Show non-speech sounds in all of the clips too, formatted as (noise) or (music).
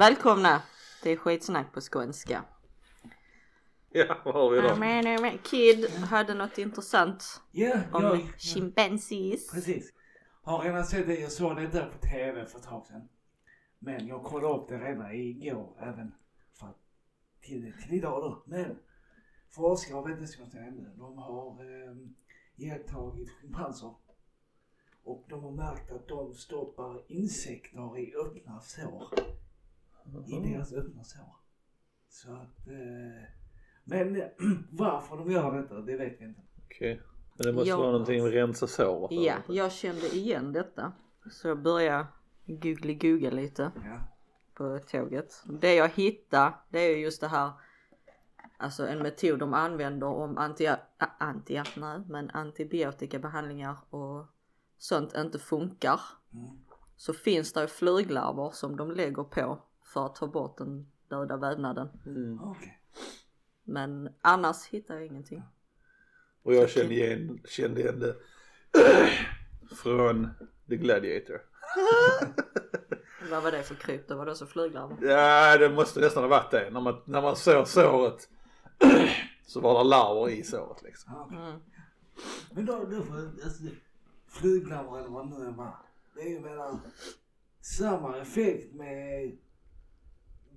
Välkomna till skitsnack på skånska. Ja, vad har vi då? Kid hade något intressant Ja, om ja, ja, chimpanzees. precis. Har redan sett det. Jag såg det där på TV för ett tag sedan. Men jag kollade upp det redan igår även för till, till idag då. Men forskare och vetenskapsmän ämnen, de har eh, iakttagit schimpanser. Och de har märkt att de stoppar insekter i öppna sår. I deras öppna sår. Så att... Eh, men (clears throat) varför de gör detta, det vet vi inte. Okej. Men det måste Ja. vara någonting med rensa sår. Ja, jag kände igen detta. Så jag började googly googa lite Ja. på tåget. Det jag hittade det är ju just det här Alltså en metod de använder om anti, äh, anti, nej, men antibiotikabehandlingar och sånt inte funkar. Mm. Så finns det ju flyglarver som de lägger på för att ta bort den döda vävnaden. Mm. Okej. Men annars hittar jag ingenting. Och jag kände igen, kände igen det från The Gladiator. (laughs) Vad var det för kryp? Det var det så flyglarver? Ja, det måste nästan ha varit det. När man, när man såg såret så var det larver i såret liksom. Mm. Men då, då får alltså, flyglarver eller vad det nu var. Det är ju mellan samma effekt med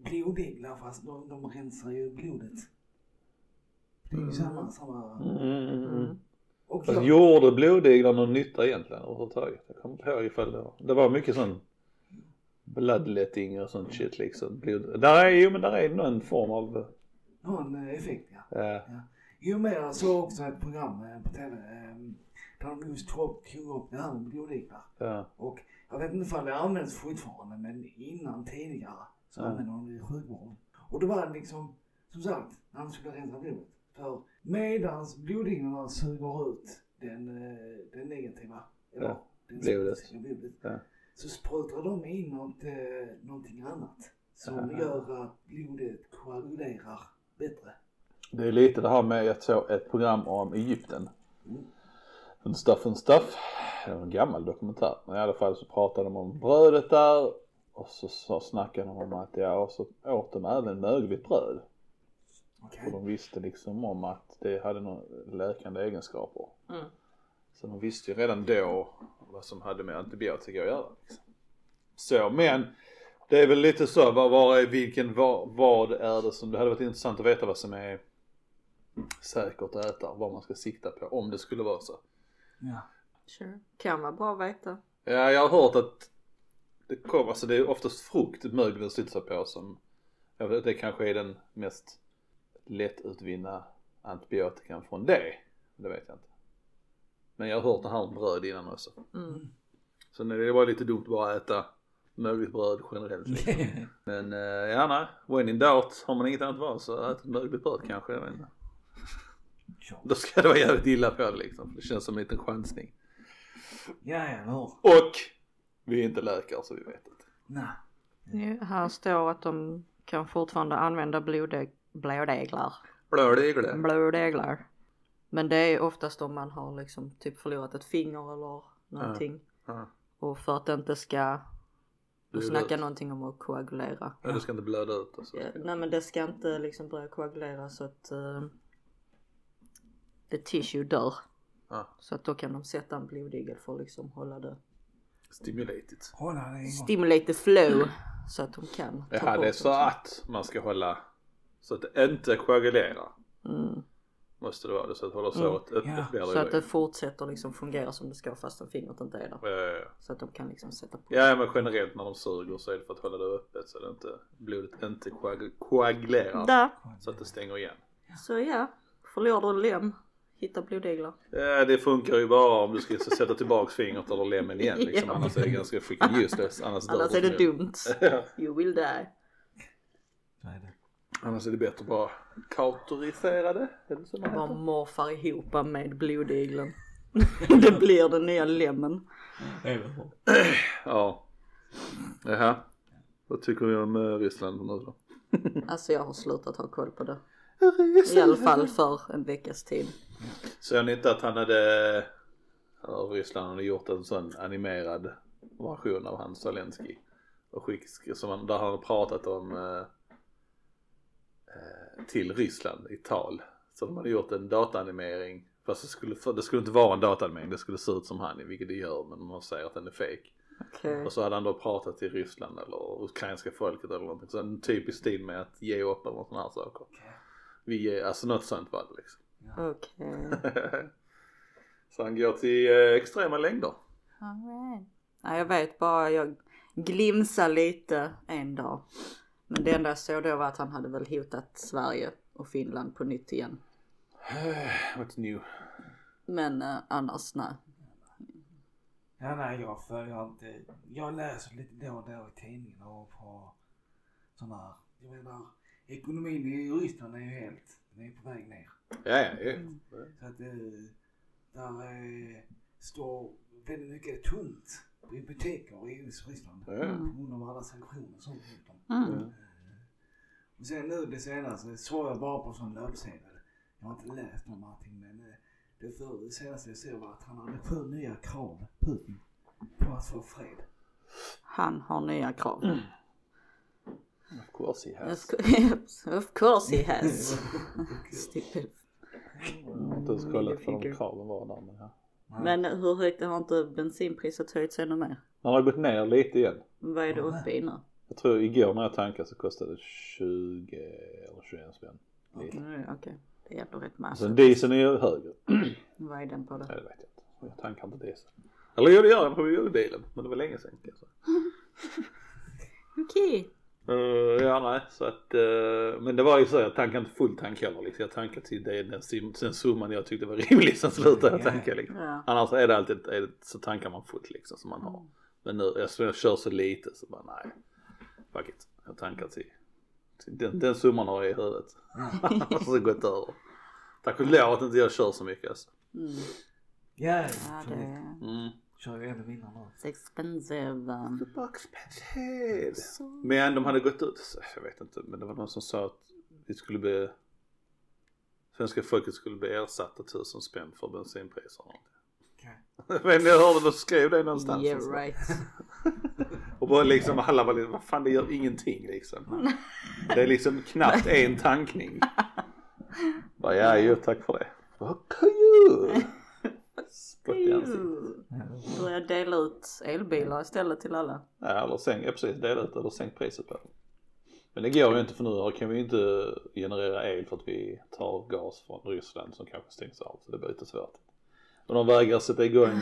blodiglar fast de, de rensar ju blodet. Det är ju samma, samma. Mm, mm, mm. Mm. Och Fast jag, gjorde blodiglar någon nytta egentligen överhuvudtaget? Jag kommer inte ihåg ifall det var. Det var mycket sån bloodletting och sånt shit liksom. Blod... Där är, jo men där är någon form av, någon eh, effekt ja. eh, Jo men jag såg också ett program eh, på TV eh, där de just tog, tog upp det här med blodiglar. ja. Och jag vet inte ifall det används fortfarande men innan tidigare så Ja. använde de det i sjukvården. Och då var det liksom, som sagt, de skulle rensa blodet. För medans blodiglarna suger ut den, eh, den negativa, eller Ja, den blodet. Ja. Så sprutar de in något, eh, någonting annat som Aha. gör att blodet koagulerar bättre. Det är lite det här med, jag såg ett program om Egypten. Mm. En stuff and stuff. En gammal dokumentär. Men i alla fall så pratade de om brödet där. Och så, så snackade de om att ja, och så åt de även mögligt bröd. Okej. Och de visste liksom om att det hade några läkande egenskaper. Mm. Så de visste ju redan då vad som hade med antibiotika att göra. Liksom. Så men det är väl lite så, vad, vad är, vilken, vad, vad är det som, det hade varit intressant att veta vad som är säkert att äta vad man ska sikta på om det skulle vara så. Ja. Sure. Kan vara bra att veta. Ja, jag har hört att det kommer, alltså det är oftast frukt möglen sitter på som, jag vet det kanske är den mest lättutvinna antibiotikan från det. Det vet jag inte. Men jag har hört det här om bröd innan också. Mm. Så det var lite dumt bara att äta mögligt bröd generellt. Liksom. (laughs) Men eh, ja nej, when in doubt, har man inget annat val så ät ett mögligt bröd kanske. Jag vet inte. Ja, Då ska det vara jävligt illa på det liksom. Det känns som en liten chansning. ja, hur? Och vi är inte läkare så vi vet inte. Nej. Ja, här står att de kan fortfarande använda blodeglar. Blödeglar. Blodeglar. Men det är oftast om man har liksom typ förlorat ett finger eller någonting. Ja. Och för att det inte ska, du Blöda snackar ut. någonting om att koagulera. Ja, det ska inte blöda ut alltså. Ja, nej men det ska inte liksom börja koagulera så att uh, the tissue dör. Ja. Så att då kan de sätta en blodigel för att liksom hålla det, Stimulated. Hålla det stimulate the flow. Så att de kan ta Ja, det är så att man ska hålla så att det inte koagulerar. Mm. Måste det vara det så att hålla såret öppet Ja, Så att det fortsätter liksom fungera som det ska fastän fingret inte är där. Ja, ja, ja. Så att de kan liksom sätta på. Ja men generellt när de suger så är det för att hålla det öppet så att inte, blodet inte koag- koagulerar. Där! Så att det stänger igen. Så ja, förlorar du en lem, hitta blodeglar. Ja det funkar ju bara om du ska sätta tillbaks fingret eller lemmen igen (laughs) liksom. Ja. Annars är det ganska freaking useless. Annars, Annars är det dumt. (laughs) You will die. Det. Annars är det bättre att bara kautorisera det. Är det så man Bara heter? morfar ihop med blodiglen. (laughs) det blir den nya lemmen. Ja. Jaha. Vad tycker vi om eh, Ryssland nu då? Alltså jag har slutat ha koll på det. I alla fall för en veckas tid. Såg ni inte att han hade, av Ryssland hade gjort en sån animerad version av han Zelensky? och skick, som han, där han har pratat om eh, eh, till Ryssland i tal. Så de hade gjort en dataanimering fast det skulle, för det skulle inte vara en dataanimering, det skulle se ut som han vilket det gör men man säger att den är fake. Okej. Och så hade han då pratat till Ryssland eller ukrainska folket eller någonting. Så en typisk stil med att ge upp eller sådana här saker. Vi alltså något sånt var det liksom. Okej. (laughs) så han går till eh, extrema längder. Alright. Nej jag vet bara, jag glimsade lite en dag. Men det enda jag såg då var att han hade väl hotat Sverige och Finland på nytt igen. (sighs) What's new? Men eh, annars nej. Ja, nej, jag följer inte. Jag läser lite då och då i tidningen och på sådana här. Jag menar, ekonomin i Ryssland är ju helt, den är på väg ner. Ja, ja, ja. Så att eh, där eh, står väldigt mycket tomt på butiker i Ryssland. ja. Mm. På grund av alla sanktioner och sånt mot dem. Mm. Och sen nu det senaste såg jag bara på sån löpsedel. Jag har inte läst om allting men eh, det, för, det senaste jag såg var att han hade sju nya krav, Putin, på att få fred. Han har nya krav. Mm. Of course he has. Of (laughs) course he has. (laughs) (laughs) Stupid. Jag har inte ens kollat för de kraven var där men ja. Men hur högt har inte bensinpriset höjts ännu mer? Han har gått ner lite igen. Vad är det uppe i nu? Jag tror igår när jag tankade så kostade det 20 eller 21 spänn. Mm, Okej, det är ändå rätt Sen massivt. dieseln är ju högre. (clears throat) Vad är den på då? Nej det vet jag inte. Jag tankar inte diesel. Eller jo det gör jag, jag gjorde bilen. Men det var länge sedan kan jag säga. Okej. Uh, ja nej så att, uh, men det var ju så jag tankade inte full tank heller liksom. Jag tankade till det, den, den summan jag tyckte var (laughs) rimlig sen slutade jag tanka liksom. Ja. Annars är det alltid, är det, så tankar man fullt liksom som man har. Men nu, jag, jag kör så lite så bara nej. Fuck it. Jag tankar till, till den, den summan har jag i huvudet. (laughs) Och så gått över. Tack och lov att inte jag kör så mycket alltså. Mm. Ja, Ja, det är Mm. Kör ju ännu mindre nu. it's expensive. expensive. Men de hade gått ut, jag vet inte, men det var någon som sa att vi skulle bli Svenska folket skulle bli ersatta tusen spänn för bensinpriser. Okej. (laughs) Men jag hörde de skrev det någonstans. Yeah och så. right. (laughs) Och bara liksom alla var liksom, vad fan det gör ingenting liksom. (laughs) Det är liksom knappt en tankning. Bara ja, jo tack för det. Fuck you! Spott i ansiktet. Börja dela ut elbilar istället till alla. Ja, eller sänk, ja precis, dela ut eller sänk priset på det. Men det går ju inte för nu kan vi ju inte generera el för att vi tar gas från Ryssland som kanske stängs av så det blir lite svårt. Och de vägrar sätta igång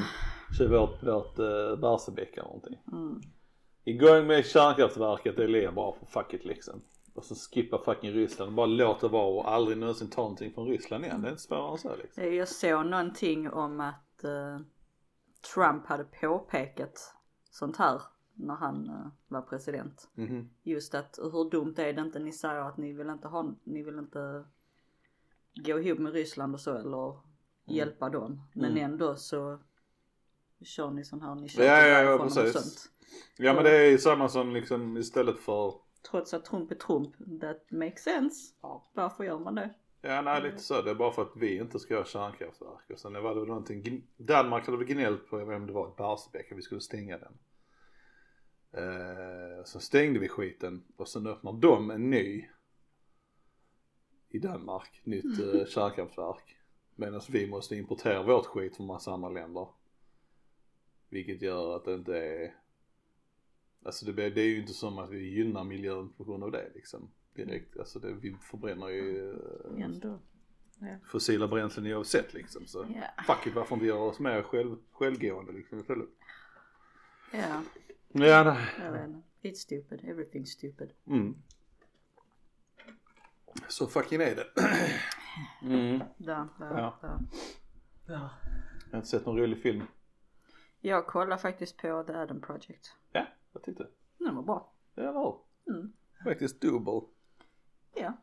vårt, vårt uh, Barsebäck eller någonting. Mm. Igång med kärnkraftverket, det är bra för fuck it liksom. Och så skippa fucking Ryssland, bara låt det vara och aldrig någonsin ta någonting från Ryssland igen. Det är inte svårare än så liksom. Eh, Jag såg någonting om att eh, Trump hade påpekat sånt här när han eh, var president. Mhm. Just att hur dumt är det inte ni säger att ni vill inte ha, ni vill inte gå ihop med Ryssland och så eller hjälpa dem. Men Mm. ändå så kör ni sån här, ni kör Ja, ja, ja, därifrån och sånt. Ja men det är ju samma som liksom istället för Trots att Trump är Trump, that makes sense. Ja. Varför gör man det? Ja nej lite så. Det är bara för att vi inte ska ha kärnkraftverk. Och sen var det väl någonting, Danmark hade väl gnällt på, jag vet inte om det var Barsebäck, att vi skulle stänga den. Eh, så stängde vi skiten och sen öppnar de en ny i Danmark, nytt eh, (laughs) kärnkraftverk. Medan vi måste importera vårt skit från massa andra länder. Vilket gör att det inte är Alltså det, det är ju inte som att vi gynnar miljön på grund av det liksom. Direkt, alltså det, vi förbränner ju eh, Ändå. fossila bränslen oavsett liksom. Så Ja. fuck it, varför inte göra oss mer själv, självgående liksom istället. Ja, Ja, nej. jag vet inte. It's stupid, everything's stupid. Mm. Så fucking är det. (clears throat) Mm. Där, där, Ja. där. Ja. Jag har inte sett någon rolig film. Jag kollar faktiskt på The Adam Project. Ja, jag tyckte. Den var bra. Ja, hur? Mm. Faktiskt doable. Ja.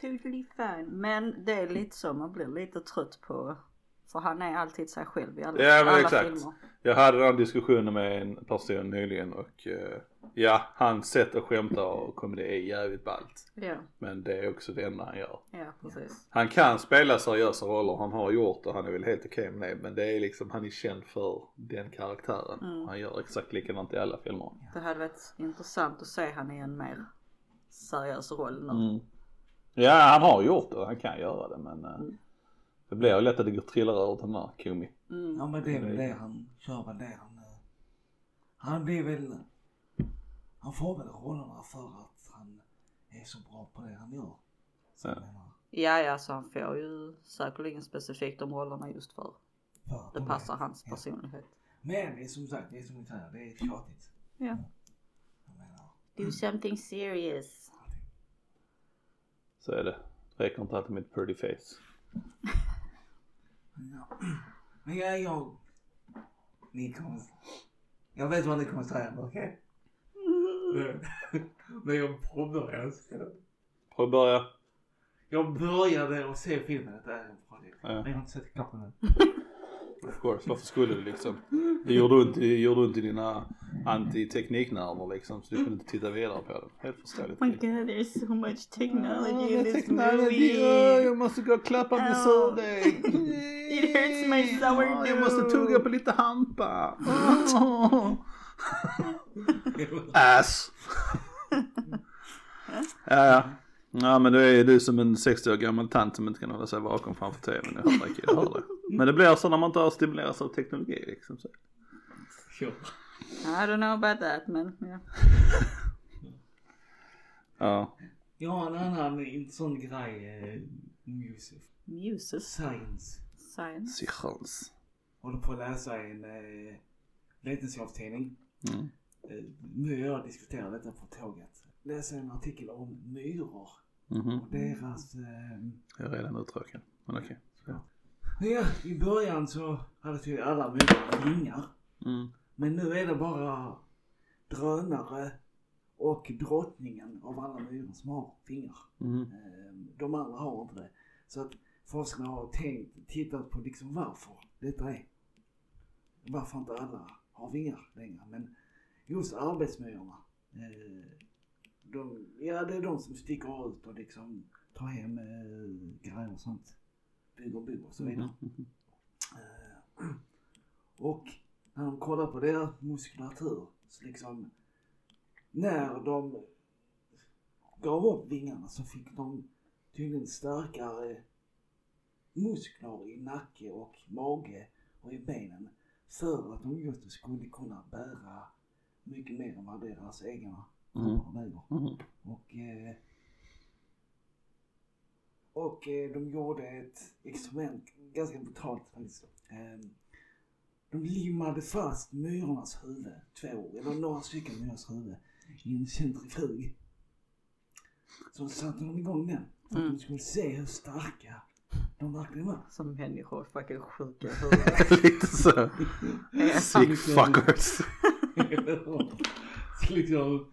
Totally fine. Men det är lite så man blir lite trött på. För han är alltid sig själv i alla, Ja men alla exakt. filmer. Jag hade den diskussionen med en person nyligen och eh, ja, hans sätt att skämta och komedi är jävligt ballt. Ja, Men det är också det enda han gör. ja precis. Han kan spela seriösa roller, han har gjort det, han är väl helt okej med det. Men det är liksom, han är känd för den karaktären. Mm. Han gör exakt likadant i alla filmer. Det hade varit intressant att se han i en mer seriös roll nu. Mm. Ja, han har gjort det, han kan göra det men eh, Mm. Det blir ju lätt att det går trillar över till den här komi. Mm. Ja men det är väl det han kör väl det han... eh, Han blir väl... Han får väl rollerna för att han är så bra på det han gör. Så Ja. Ja, så han får ju säkerligen specifikt de rollerna just för för det de passar är- hans ja. personlighet. Men det är som sagt, det är som ni säger, det är tjatigt. Ja. Jag menar, Do something serious. Så är det. Det räcker inte alltid med ett pretty face. Ja. Men jag, jag... Ni kommer... Jag vet vad ni kommer säga, okej? Men jag påbörjade. Får jag börja? Jag började att se filmen, det är en projekt. Ja. Men jag har inte sett klart den än. Of course, varför skulle du liksom? Det gjorde ont, det gjorde ont i dina antitekniknerver liksom så du kunde inte titta vidare på den. Helt förståeligt. Oh my god, there's so much technology in this Teknologi, movie. jag måste gå och klappa min Ow. surdeg. It hurts my sourdough. Jag måste tugga på lite hampa. (laughs) (laughs) Ass. (laughs) ja, ja. Ja men du är du som en 60 år gammal tant som inte kan hålla sig vaken framför tvn. Jag hör det, jag hör det. Men det blir så när man inte har stimulerats av teknologi liksom. Så. Sure. I don't know about that men ja. (laughs) Ja. Jag har en annan en sån grej, eh, Yusuf. Muses. Science. Science. Psychons. Håller på att läsa en eh, vetenskapstidning. Mm. Eh, jag diskuterar detta på tåget. Läser en artikel om myror Mhm. och deras... Eh, Jag är redan uttråkad. Men okej. ja, i början så hade tydligen alla myror vingar. Mm. Men nu är det bara drönare och drottningen av alla myror som har vingar. Mm. Eh, De andra har inte det. Så att forskarna har tänkt, tittat på liksom varför detta är. Varför inte alla har vingar längre. Men just arbetsmyrorna. Eh, de, ja, det är de som sticker ut och liksom tar hem eh, grejer och sånt. Bygger bygg och så vidare. Mhm. Eh, och när de kollar på deras muskulatur så liksom när de gav upp vingarna så fick de tydligen starkare muskler i nacke och mage och i benen för att de just skulle kunna bära mycket mer än vad deras egna Mm. Mhm. Och, eh, och eh, de gjorde ett experiment, ganska brutalt faktiskt. Eh, de limmade fast myrornas huvud, två, eller några stycken myrors huvud, i en centrifug. Så satte de igång den för att Mm. de skulle se hur starka de verkligen var. Som människor fucking sjuka (laughs) i huvudet. Lite så. Sick fuckers. (laughs) så liksom,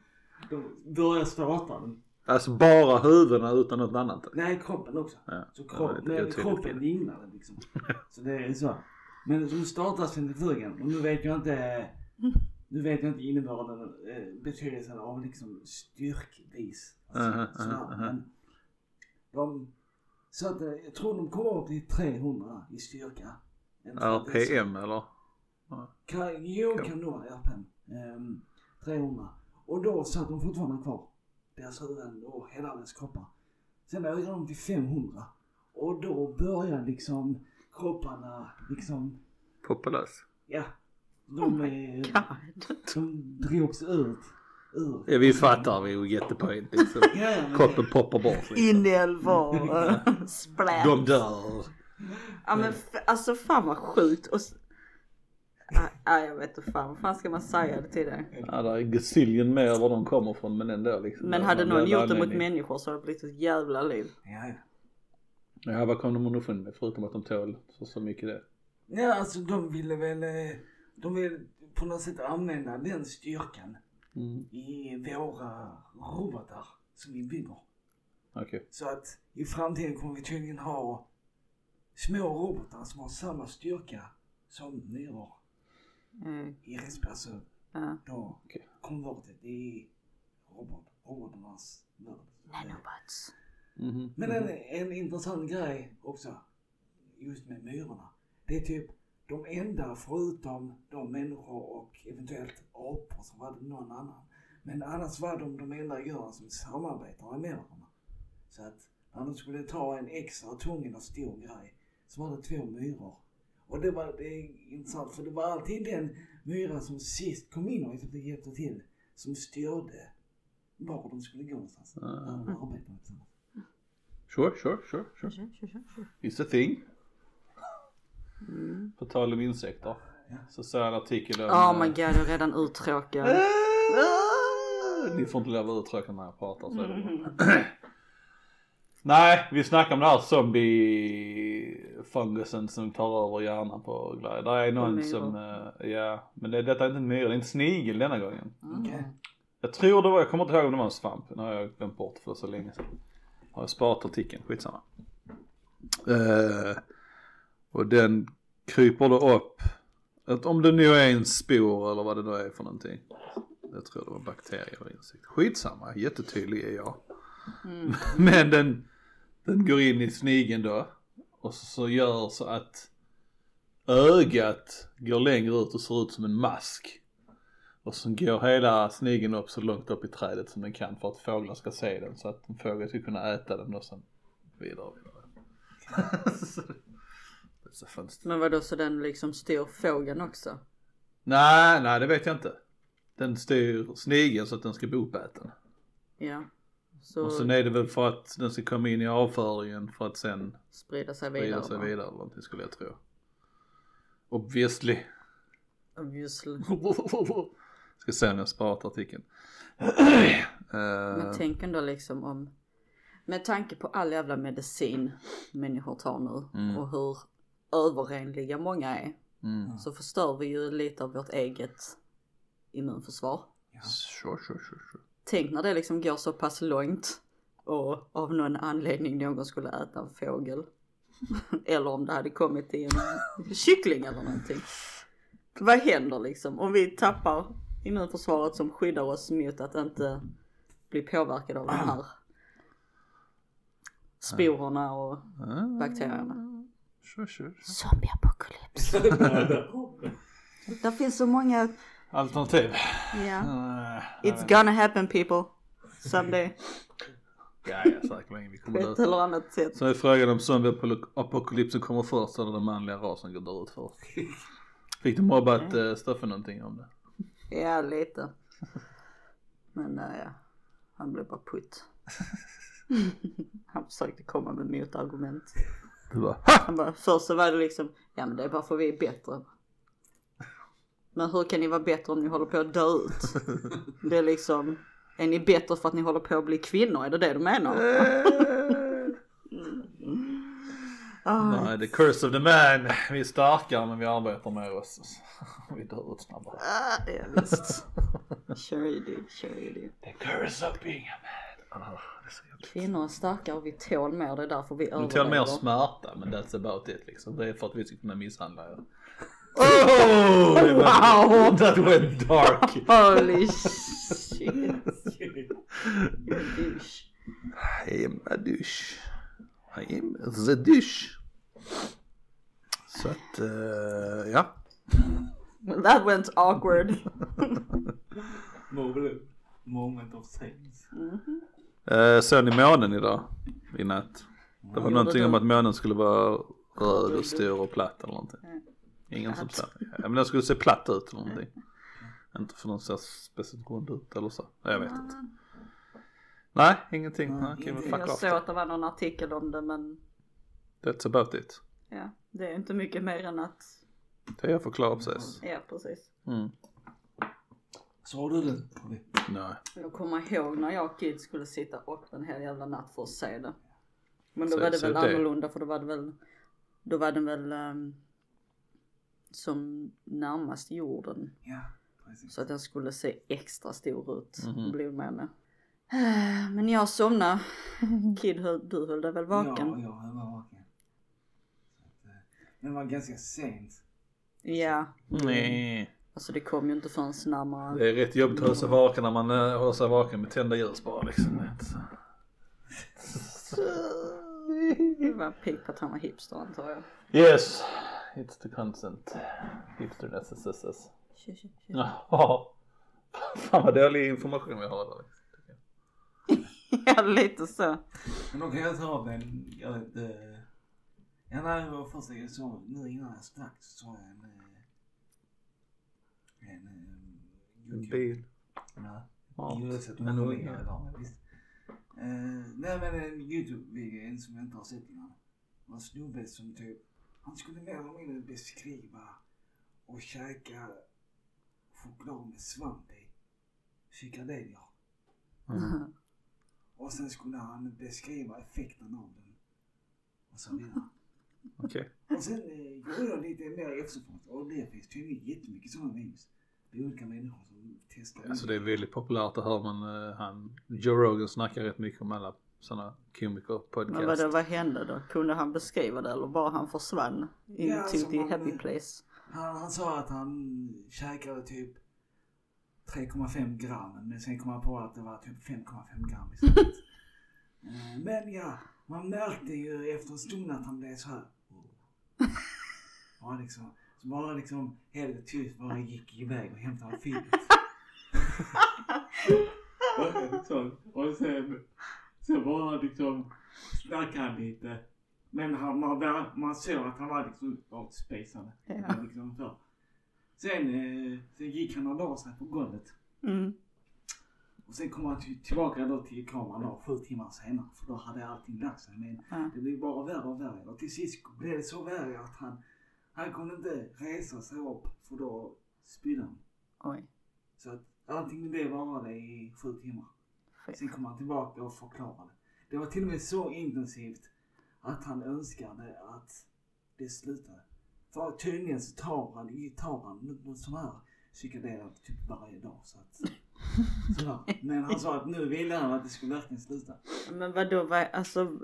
de började starta den. Alltså bara huvudena utan något annat. Nej, kroppen också. Ja. Så det kropp, men otydligt. kroppen dignade liksom. Så det är så. Men de startar centrifugen och nu vet jag inte, nu vet jag inte innebörden, eh, betydelsen av liksom styrkvis. Alltså, sådär. aha, aha. Men de, så att eh, jag tror de kommer upp till 300 i styrka. RPM eller? Kan, jo, kan nog vara RPM. Ehm, 300. Och då satt de fortfarande kvar. Deras huvuden och hela deras kroppar. Sen ökade de till 500. Och då började liksom kropparna liksom, Populös. ja. Oh De, eh, God. de drogs ut ur. Ja vi fattar, vi get the point liksom. Ja, ja, Kroppen poppar bort liksom. Inälvor. Splat. De dör. Ja men alltså fan vad sjukt. Och ja, jag vet inte fan, vad fan ska man säga det till det? Ja det är gazillion mer var de kommer från men ändå liksom. Men hade någon gjort det mot människor så hade det blivit ett jävla liv. Ja, ja. Ja vad kom de underfund med förutom att de tål så, så mycket det? Ja, alltså de ville väl, eh, de vill på något sätt använda den styrkan Mm. i våra robotar som vi bygger. Okej. Så att i framtiden kommer vi tydligen ha små robotar som har samma styrka som myror. Eh, i. Alltså ja. då Okej. konvertet i robot, robotarnas värld. Nanobots. Mhm. Men en, en intressant grej också just med myrorna. Det är typ de enda förutom de människor och eventuellt apor så var det någon annan. Men annars var de de enda djuren som samarbetar med myrorna. Så att när de skulle ta en extra tung eller stor grej så var det två myror. Och det var det är intressant för det var alltid den myra som sist kom in och liksom hjälpte till som styrde var de skulle gå någonstans. Ah. När de arbetade tillsammans. Sure, sure, sure, sure. Tja, tja, tja. It's a thing. Mm. På tal om insekter. Så såg jag en artikel om... Oh eh, my god, jag är redan uttråkad. Ah, Ni får inte leva uttråkade när jag pratar så är det bra. (clears throat) Nej, vi snackar om det här zombie-fungusen som tar över hjärnan på grejer. Där är någon myror. som, eh, ja, men det, detta är inte en myra, det är en snigel denna gången. Okej. Jag tror det var, jag kommer inte ihåg om det var en svamp, nu har jag glömt bort för så länge sedan. Har jag sparat artikeln, skitsamma. Eh, och den kryper då upp, att om det nu är en spor eller vad det nu är för någonting. Jag tror det var bakterier eller insekter. Skitsamma, jättetydlig är jag. Mm. (laughs) Men den, den går in i snigeln då. Och så, så gör så att ögat går längre ut och ser ut som en mask. Och så går hela snigeln upp så långt upp i trädet som den kan för att fåglar ska se den. Så att en fågel ska kunna äta den och sen vidare och (laughs) vidare. Så fönster. Men vadå så den liksom styr fågeln också? Nej, nej det vet jag inte. Den styr snigeln så att den ska bli uppäten. Ja. Så Och sen är det väl för att den ska komma in i avföringen för att sen sprida sig vidare. sprida sig va? vidare eller någonting skulle jag tro. Obviously. Obviously. (laughs) Ska se om jag sparat artikeln. (clears throat) Men uh, tänk ändå liksom om, med tanke på all jävla medicin människor tar nu Mm. och hur överrenliga många är. mm. Så förstör vi ju lite av vårt eget immunförsvar. Sure, sure, sure, sure. Tänk när det liksom går så pass långt och av någon anledning någon skulle äta en fågel. (laughs) eller om det hade kommit till en kyckling eller någonting. Vad händer liksom om vi tappar immunförsvaret som skyddar oss mot att inte bli påverkade av de här sporerna och bakterierna. Sure, sure. Zombieapokalyps. (laughs) Det finns så många, Alternativ. ja. Uh, It's gonna happen people. Someday. Ja, ja, säkert länge vi På kommer ett dö. eller annat sätt. Så är frågan om zombieapokalypsen kommer först eller den manliga rasen går dör ut först. Fick du mobbat uh, Stefan någonting om det? Ja, lite. Men äh, ja, han blev bara putt. han försökte komma med motargument. Du bara Han bara, först så var det liksom, ja men det är bara för vi är bättre. Men hur kan ni vara bättre om ni håller på att dö ut? (laughs) Det är liksom, är ni bättre för att ni håller på att bli kvinnor? Är det det du menar? (laughs) Ah, Nej, the curse of the man. Vi är starkare men vi arbetar med oss. (laughs) Vi dör ut snabbare. ah, ja visst. Sure you do, sure you do. The curse of being a man. Oh, det är. Kvinnor är starkare och vi tål mer, det är därför vi Vi överlever. tål mer smärta men that's about it liksom. Det är för att vi ska kunna misshandla er. Oh! Wow! That went dark. Holy shit. You're a douche. I am a douche. I am the douche. Så att, eh, ja. That went awkward. Moment, moment of silence. Uh, såg ni månen idag? I natt? Det var någonting om att månen skulle vara röd och stor och platt eller någonting. Ingen som sa. Ja men den skulle se platt ut eller någonting. Inte för någon ser speciellt rund ut eller så. Jag vet inte. Nej, ingenting. Nej, Okej, men fuck Jag såg att det var någon artikel om det men That's about it. ja, det är inte mycket mer än att, Det jag förklarar precis. ja precis. Mm. Sa du det? Nej. Jag kommer ihåg när jag och Kid skulle sitta upp en hel jävla natt för att se det. Men då Så- var det väl det- annorlunda för då var det väl, då var den väl ehm, som närmast jorden. Ja, precis. Så att den skulle se extra stor ut, Mhm. blodmåne. Eh, (sighs) Men jag somnade. (laughs) Kid, höll- du höll dig väl vaken? Ja, jag var vaken. Så att, eh, Men det var ganska sent. Ja. Nej. Alltså det kom ju inte förrän närmare. Det är rätt jobbigt att hålla sig vaken när man uh, håller sig vaken med tända ljus bara liksom. (laughs) Det var pigg på att han var hipster antar jag. Yes, it's the consent. Tjö, tjö. Jaha. Fan vad dålig information vi har där. (laughs) Ja lite så. Men då kan jag ta av en, jag vet inte. Ja nej, det var första jag såg, nu innan jag stack så såg jag en, eh, en, eh, En bil. Ja. Nog- nog idag, men visst. Eh, nej men en Youtube-video, en som jag inte har sett innan. Det var en snubbe som typ, han skulle mer eller mindre beskriva och käka choklad med svamp i. Psykedelier. Mm. Och sen skulle han beskriva effekten av den. Och så vidare. (laughs) Okej. Och sen eh, gjorde jag lite mer efterfort och det finns tydligen jättemycket sådana videos. Det är olika människor som testar. Alltså det är väldigt populärt det hör man uh, han, Joe Rogan snackar rätt mycket om alla sådana komiker Men vadå, vad hände då? Kunde han beskriva det eller bara han försvann in Ja, till the happy place? Han, han sa att han käkade typ 3,5 gram men sen kom han på att det var typ 5,5 gram istället. (laughs) Eh, men ja, man märkte ju efter en stund att han blev så här. Ja, liksom, så bara liksom helt tyst bara gick iväg och hämtade filt. (laughs) (laughs) och, och sen, sen bara liksom snackade han lite. Men han, man, man såg att han var liksom outspacad. Ja. Liksom så. Sen, eh, sen gick han och la sig på golvet. Mm. Och sen kom han till, tillbaka då till kameran då, sju timmar senare. För då hade allting lagt sig. Men Ja. det blev bara värre och värre. Och till sist blev det så värre att han, han kunde inte resa sig upp för då spydde han. Oj. Så att allting det varade i sju timmar. Fy. Sen kom han tillbaka och förklarade. Det var till och med så intensivt att han önskade att det slutade. För tydligen så tar han, tar han något sån här psykedelia typ varje dag. Så att, (laughs) sådär. Men han sa att nu ville han att det skulle verkligen sluta. Men vadå, vad, alltså.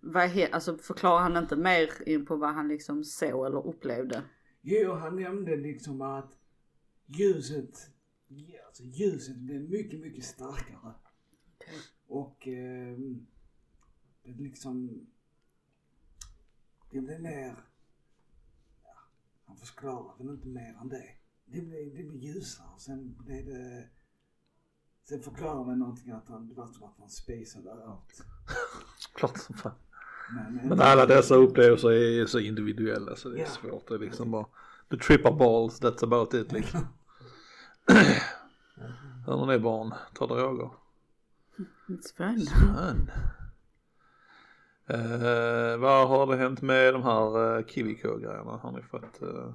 Vad he, alltså förklarar han inte mer in på vad han liksom såg eller upplevde? Jo, han nämnde liksom att ljuset, ja, alltså ljuset blev mycket, mycket starkare. Och ehm, det liksom, det blev mer, ja, han förklarar väl inte mer än det. Det blev, det blev ljusare sen blev det, sen förklarar man någonting att han, det var som att han spacade out. Klart som fan. Men, Men alla dessa upplevelser är så individuella så det är Ja. svårt. Det är liksom bara the tripper balls, that's about it liksom. (laughs) Hör ni barn, ta droger. It's fun. Eh, vad har det hänt med de här uh, Kiviko-grejerna? Har ni fått, eh,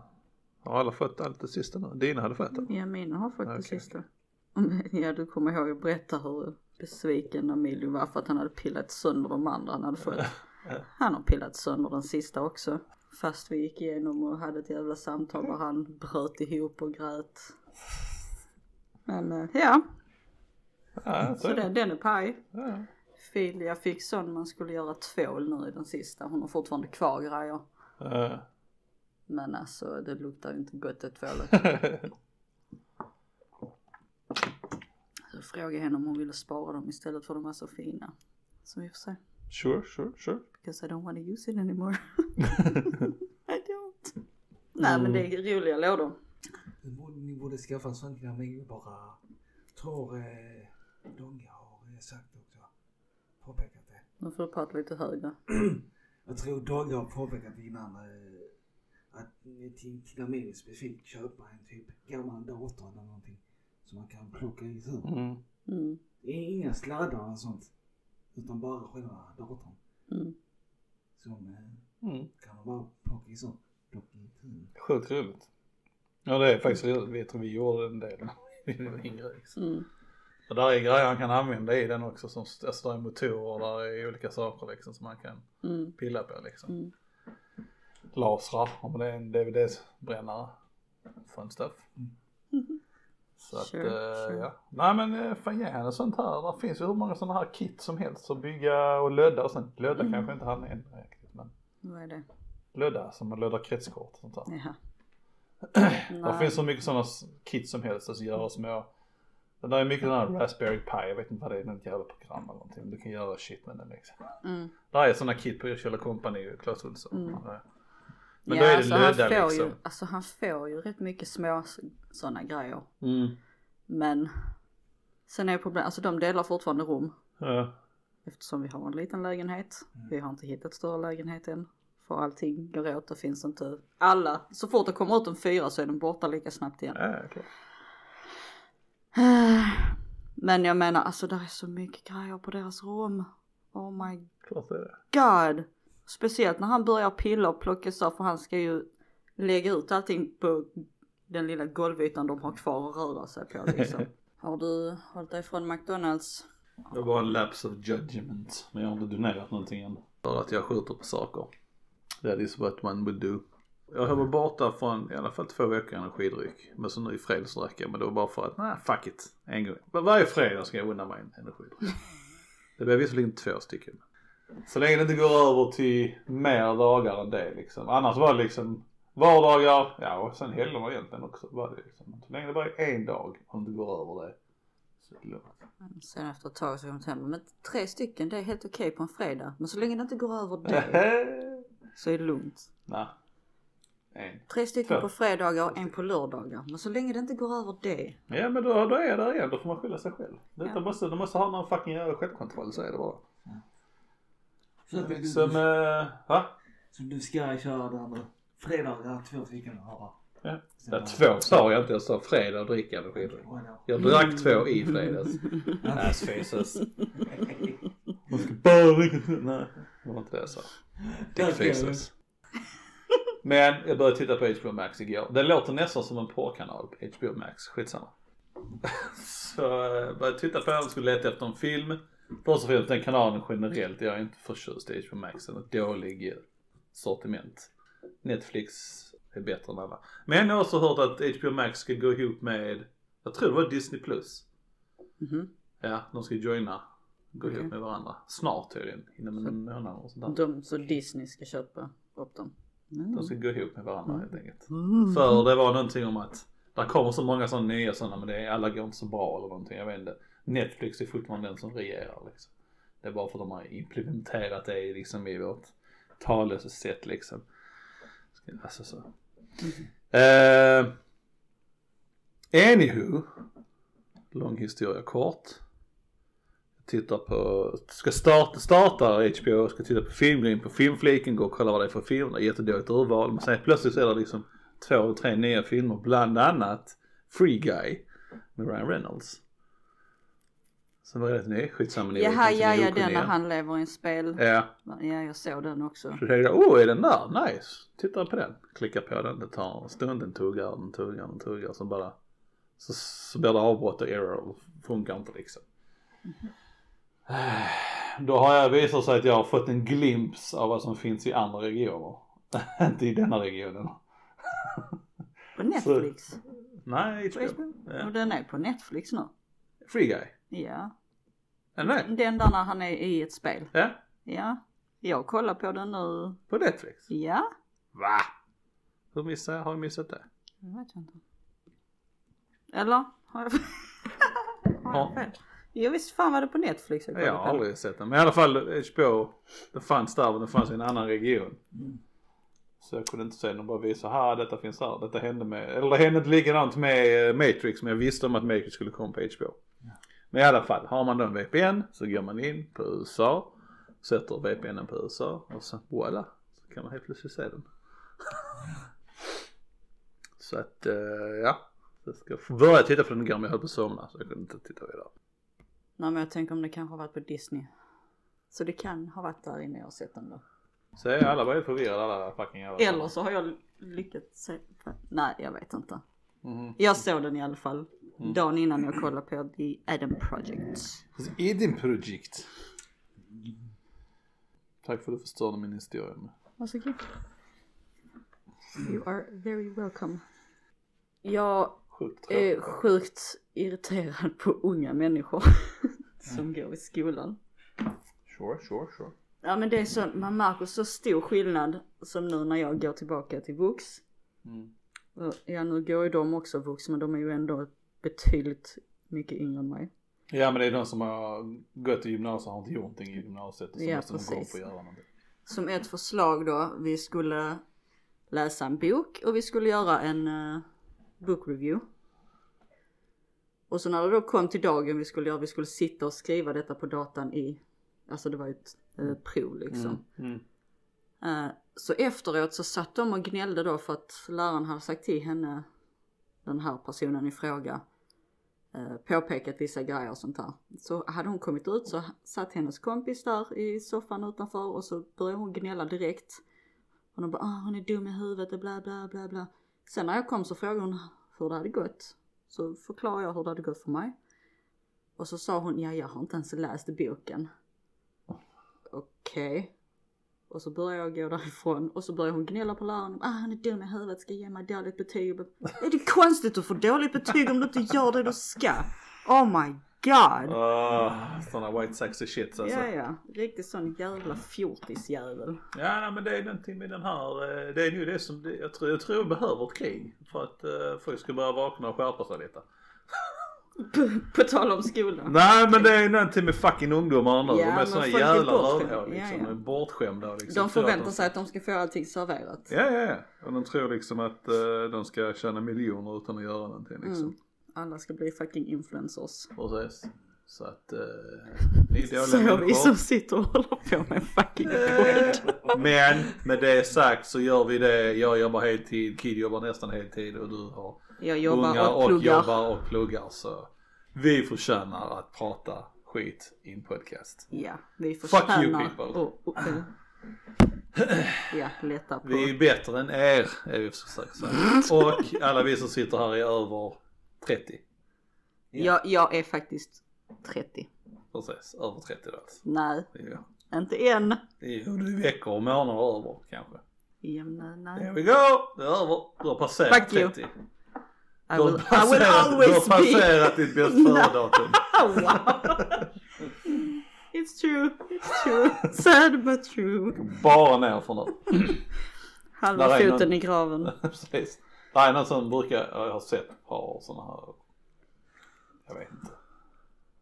har alla fått allt det sista nu? Dina hade fått det? Ja, mina har fått det Okej, sista. Ja, du kommer ihåg att berätta hur besviken Emilio var för att han hade pillat sönder de andra han hade fått. (laughs) Han har pillat sönder den sista också. Fast vi gick igenom och hade ett jävla samtal där han bröt ihop och grät. Men eh, ja, Ja, så det, den är paj. Ja. Fil, jag fick sån man skulle göra tvål nu i den sista. Hon har fortfarande kvar grejer. Eh, Men alltså det luktar ju inte gott det tvålet. (laughs) Så frågade henne om hon ville spara dem istället för de var så fina. Så vi får se. sure, sure, sure. Because I don't want to use it anymore. (laughs) (laughs) I don't. Nej men det är roliga lådor. Borde, skaffa en sån till mig bara. Tror eh, Donga har eh, sagt också. Påpekat det. Nu får du prata lite högre. (clears throat) Jag tror Donga har påpekat innan eh, att till, Amelie specifikt köpa en typ gammal dator eller någonting. Som man kan plocka isur. Mm. Mm. Det är inga sladdar och sånt. Utan bara själva datorn. Mm. Som eh, Mm. kan man bara plocka isur. Plocka itu. Sjukt roligt. Ja det är faktiskt. Vi tror vi gjorde en del var yngre liksom. Mm. Och där är grejer han kan använda i den också. Som, alltså där är motorer, där är olika saker liksom som man kan Mm. pilla på liksom. Mm. Lasrar, om det är en DVD-brännare. Fun stuff. (laughs) Så att, Sure, eh, sure. ja. Nej men eh, fan ge henne sånt här. Det finns ju hur många sådana här kit som helst att bygga och lödda och sånt. Lödda Mm. kanske inte han är riktigt men Vad är det? lödda som man löddar kretskort och sånt där. Jaha. Det finns så mycket sådana kit som helst, alltså göra små. Det där är mycket sådana här Raspberry Pi, jag vet inte vad det är, något jävla program eller någonting. Du kan göra shit med den liksom. Mm. Där är sådana kit på Yrkjella Company och Clas Ohlson. Mm. Men ja, då är det alltså, han lödda får liksom. ju, alltså han får ju rätt mycket små sådana grejer. Mm. Men sen är problemet, alltså de delar fortfarande rum. Ja. Eftersom vi har en liten lägenhet. Vi har inte hittat större lägenhet än. För allting går åt, det finns inte. Alla, så fort det kommer ut en fyra så är den borta lika snabbt igen. Ja, okej. (sighs) Men jag menar alltså det är så mycket grejer på deras rum. Oh my Klart det är det. god. Speciellt när han börjar pilla och plocka så för han ska ju lägga ut allting på den lilla golvytan de har kvar att röra sig på liksom. (laughs) Har du hållit dig från McDonalds? Det var en lapse of judgment. Men jag har inte donerat någonting än. För att jag skjuter på saker. That is what one would do. Jag varit borta från i alla fall två veckor energidryck. Men så nu i fredags drack jag. Men det var bara för att, nej fuck it. En gång. Var- Varje fredag ska jag unna mig en energidryck. Det blev visserligen två stycken. Så länge det inte går över till mer dagar än det liksom. Annars var det liksom vardagar, ja och sen helgerna egentligen också. Var det liksom. Så länge det bara är en dag om det går över det. Så är det lugnt. Sen efter ett tag så kom jag hem men tre stycken det är helt okej på en fredag. Men så länge det inte går över det (laughs) så är det lugnt. Nej. En. Tre stycken Två. på fredagar och en på lördagar. Men så länge det inte går över det. Ja men då, då är jag där igen, då får man skylla sig själv. Detta Ja. måste, de måste ha någon fucking jävla självkontroll, så är det bara. Så att Liksom, du, eh, va? som du ska köra där nu. Fredagar, två stycken att ha. Ja. Ja, två sa jag inte, jag sa fredag och dricka energidryck. Oj då. Jag drack två i fredags. Assfaces. (laughs) Man ska bara dricka Nej, det var inte det jag sa. Dickfaces. Men jag började titta på HBO Max igår. Det låter nästan som en porrkanal på HBO Max, skitsamma. (laughs) Så jag började titta på den skulle leta efter en film. Först och främst den kanalen generellt, jag är inte förtjust i HBO Max, den har dålig eh, sortiment. Netflix är bättre än alla. Men jag har också hört att HBO Max ska gå ihop med, jag tror det var Disney Plus. Mhm. Ja, de ska joina, gå Okej. ihop med varandra. Snart tydligen, inom en månad och sånt där. De, så Disney ska köpa upp dem. Mm. De ska gå ihop med varandra helt enkelt. För det var någonting om att där kommer så många sådana nya sådana men det är, alla går inte så bra eller någonting. Jag vet inte. Netflix är fortfarande den som regerar liksom. Det är bara för att de har implementerat det liksom i vårt talesätt liksom. Alltså så. Eh, anywho. Lång historia kort. Tittar på, ska starta, starta HBO, ska titta på film, gå in på filmfliken, gå och kolla vad det är för film, det är jättedåligt urval. Men sen plötsligt så är det liksom två, tre nya filmer, bland annat Free Guy med Ryan Reynolds. Som var rätt ny, skitsamma Jaha, ja, ja, den när han lever i en spel. Ja, Ja, jag såg den också. så tänkte jag, oh är den där? Nice. Tittar på den, klickar på den, det tar en stund, den tuggar, den tuggar, den tuggar, så bara så, så blir det avbrott och error funkar inte liksom. Då har jag visat sig att jag har fått en glimt av vad som finns i andra regioner. (laughs) inte i denna regionen. På Netflix. Nej, På HBO. Ja. Och den är på Netflix nu. Free Guy. Ja. Är den där när han är i ett spel. Ja, Ja. Jag kollar på den nu. på Netflix. Ja. Va? Hur missade jag? Har jag missat det? Jag vet inte. Eller? Har jag, (laughs) har jag fel? Jo visst fan var det på Netflix jag Jag har aldrig sett den. Men i alla fall HBO. Det fanns där men det fanns i en annan region. Så jag kunde inte se den bara visa, här detta finns här. Detta hände med, eller det hände inte likadant med eh, Matrix men jag visste om att Matrix skulle komma på HBO. Men i alla fall, har man då en VPN så går man in på USA. Sätter VPNen på USA och så voilà. Så kan man helt plötsligt se den. (laughs) så att eh, ja. Jag ska börja titta på den igår men jag höll på att somna så jag kunde inte titta vidare. Nej men jag tänker om det kanske har varit på Disney. Så det kan ha varit där inne jag har sett den då. Så är alla bara helt förvirrade alla fucking jävla Eller så har jag lyckats se. Nej jag vet inte. Mhm. Jag såg den i alla fall. Dagen innan jag kollade på The Adam Project. Eden Project. Tack för att du förstörde min historia. Varsågod. You are very welcome. Jag Sjukt är sjukt irriterad på unga människor (laughs) som går i skolan. Sure, sure, sure. Ja men det är så, man märker så stor skillnad som nu när jag går tillbaka till Vux. Mm. Ja nu går ju de också vuxna men de är ju ändå betydligt mycket yngre än mig. Ja men det är de som har gått i gymnasiet och har inte gjort någonting i gymnasiet och så Ja, måste de gå precis. upp och göra någonting. Som ett förslag då, vi skulle läsa en bok och vi skulle göra en uh, book review. Och så när det då kom till dagen vi skulle göra, vi skulle sitta och skriva detta på datan i, alltså det var ju ett eh, prov liksom. Mm. Eh, så efteråt så satt de och gnällde då för att läraren hade sagt till henne, den här personen i fråga, eh, påpekat vissa grejer och sånt här. Så hade hon kommit ut så satt hennes kompis där i soffan utanför och så började hon gnälla direkt. Och de bara, ah, hon är dum i huvudet och bla bla bla bla. Sen när jag kom så frågade hon hur det hade gått. Så förklarade jag hur det hade gått för mig. Och så sa hon, ja jag har inte ens läst boken. Okej. Och så började jag gå därifrån och så började hon gnälla på läraren. Ah han är dum i huvudet, ska ge mig dåligt betyg. Är det konstigt att få dåligt betyg om du inte gör det du ska? Oh my god. Ah, sådana white sexy shit alltså. Ja ja, riktigt sån jävla fjortisjävel. Ja nej, men det är någonting med den här, eh, det är ju det som, det, jag, tror, jag tror vi behöver ett krig för att uh, folk ska börja vakna och skärpa sig lite. På, tal om skolan. Nej men det är någonting med fucking ungdomar nu. Ja, de är såna jävla rövhål liksom. Ja, ja. Bortskämda liksom. De förväntar sig att de ska få allting serverat. Ja ja ja. Och de tror liksom att uh, de ska tjäna miljoner utan att göra någonting liksom. Mm. Alla ska bli fucking influencers. Precis. Så att (laughs) uh, ni är dåliga Så vi som sitter och håller på med fucking podd. (laughs) Men med det sagt så gör vi det. Jag jobbar heltid, Kid jobbar nästan heltid och du har Jag jobbar ungar och och, pluggar. jobbar och pluggar. Så vi förtjänar att prata skit i en podcast. Ja, vi Fuck förtjänar you, people. och, och, eh, (laughs) Ja, lätta på. Vi är bättre än er är vi försöker säga. Och alla vi som sitter här är över 30. Jag, jag är faktiskt 30. Precis, över 30 då alltså. Nej, Ja. inte än. Jo, du är veckor och månader över kanske. Ja, nej, There nej. we go! Det är över. Du har passerat Fuck you. 30. I Du har will, I will passerat, du always har be. passerat ditt bäst (laughs) före-datum. (laughs) Wow. It's true, it's true. Sad but true. Bara ner för nu. Halva Där är foten någon- i graven. (laughs) Precis. Det är någon som brukar, jag har sett ett par sådana här, jag vet inte.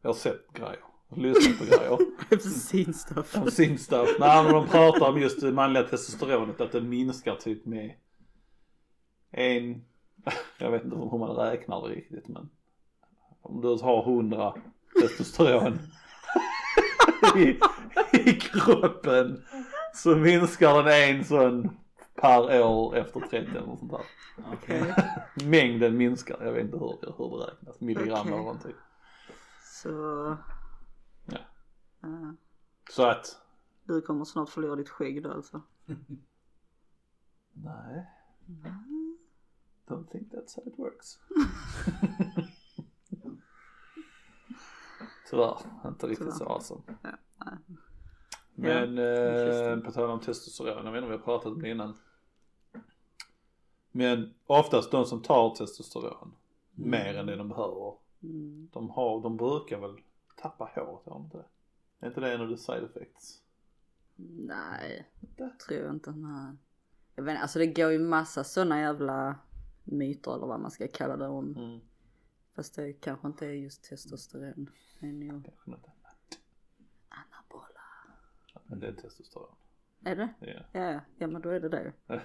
Jag har sett grejer, lyssnat på grejer. (laughs) Bensinstuff. Om sin stuff. Nej men de pratar om just det manliga testosteronet, att det minskar typ med en, jag vet inte hur man räknar det riktigt men om du har 100 testosteron (laughs) i, i kroppen så minskar den en sån per år efter 30 eller sånt där. Okej. (laughs) Mängden minskar, jag vet inte hur, hur det räknas, milligram Okej. eller någonting. Så. Ja. eh, Så att, du kommer snart förlora ditt skägg då alltså. (laughs) nej. Don't think that's how it works. (laughs) Tyvärr, inte riktigt så awesome. Ja. Men Ja, eh, på tal om testosteron, jag vet inte om vi har pratat om det innan. Men oftast de som tar testosteron mer än det de behöver. Mm. De, har, de brukar väl tappa håret, har de inte det? Är inte det en av the side effects? Nej, tror jag inte. Nej. Jag vet inte, alltså det går ju massa sådana jävla myter eller vad man ska kalla det om. Mm, Fast det kanske inte är just testosteron. Det är nog kanske inte. anabola. Men det är testosteron. Är det? Ja. Ja, ja, ja men då är det det. (laughs)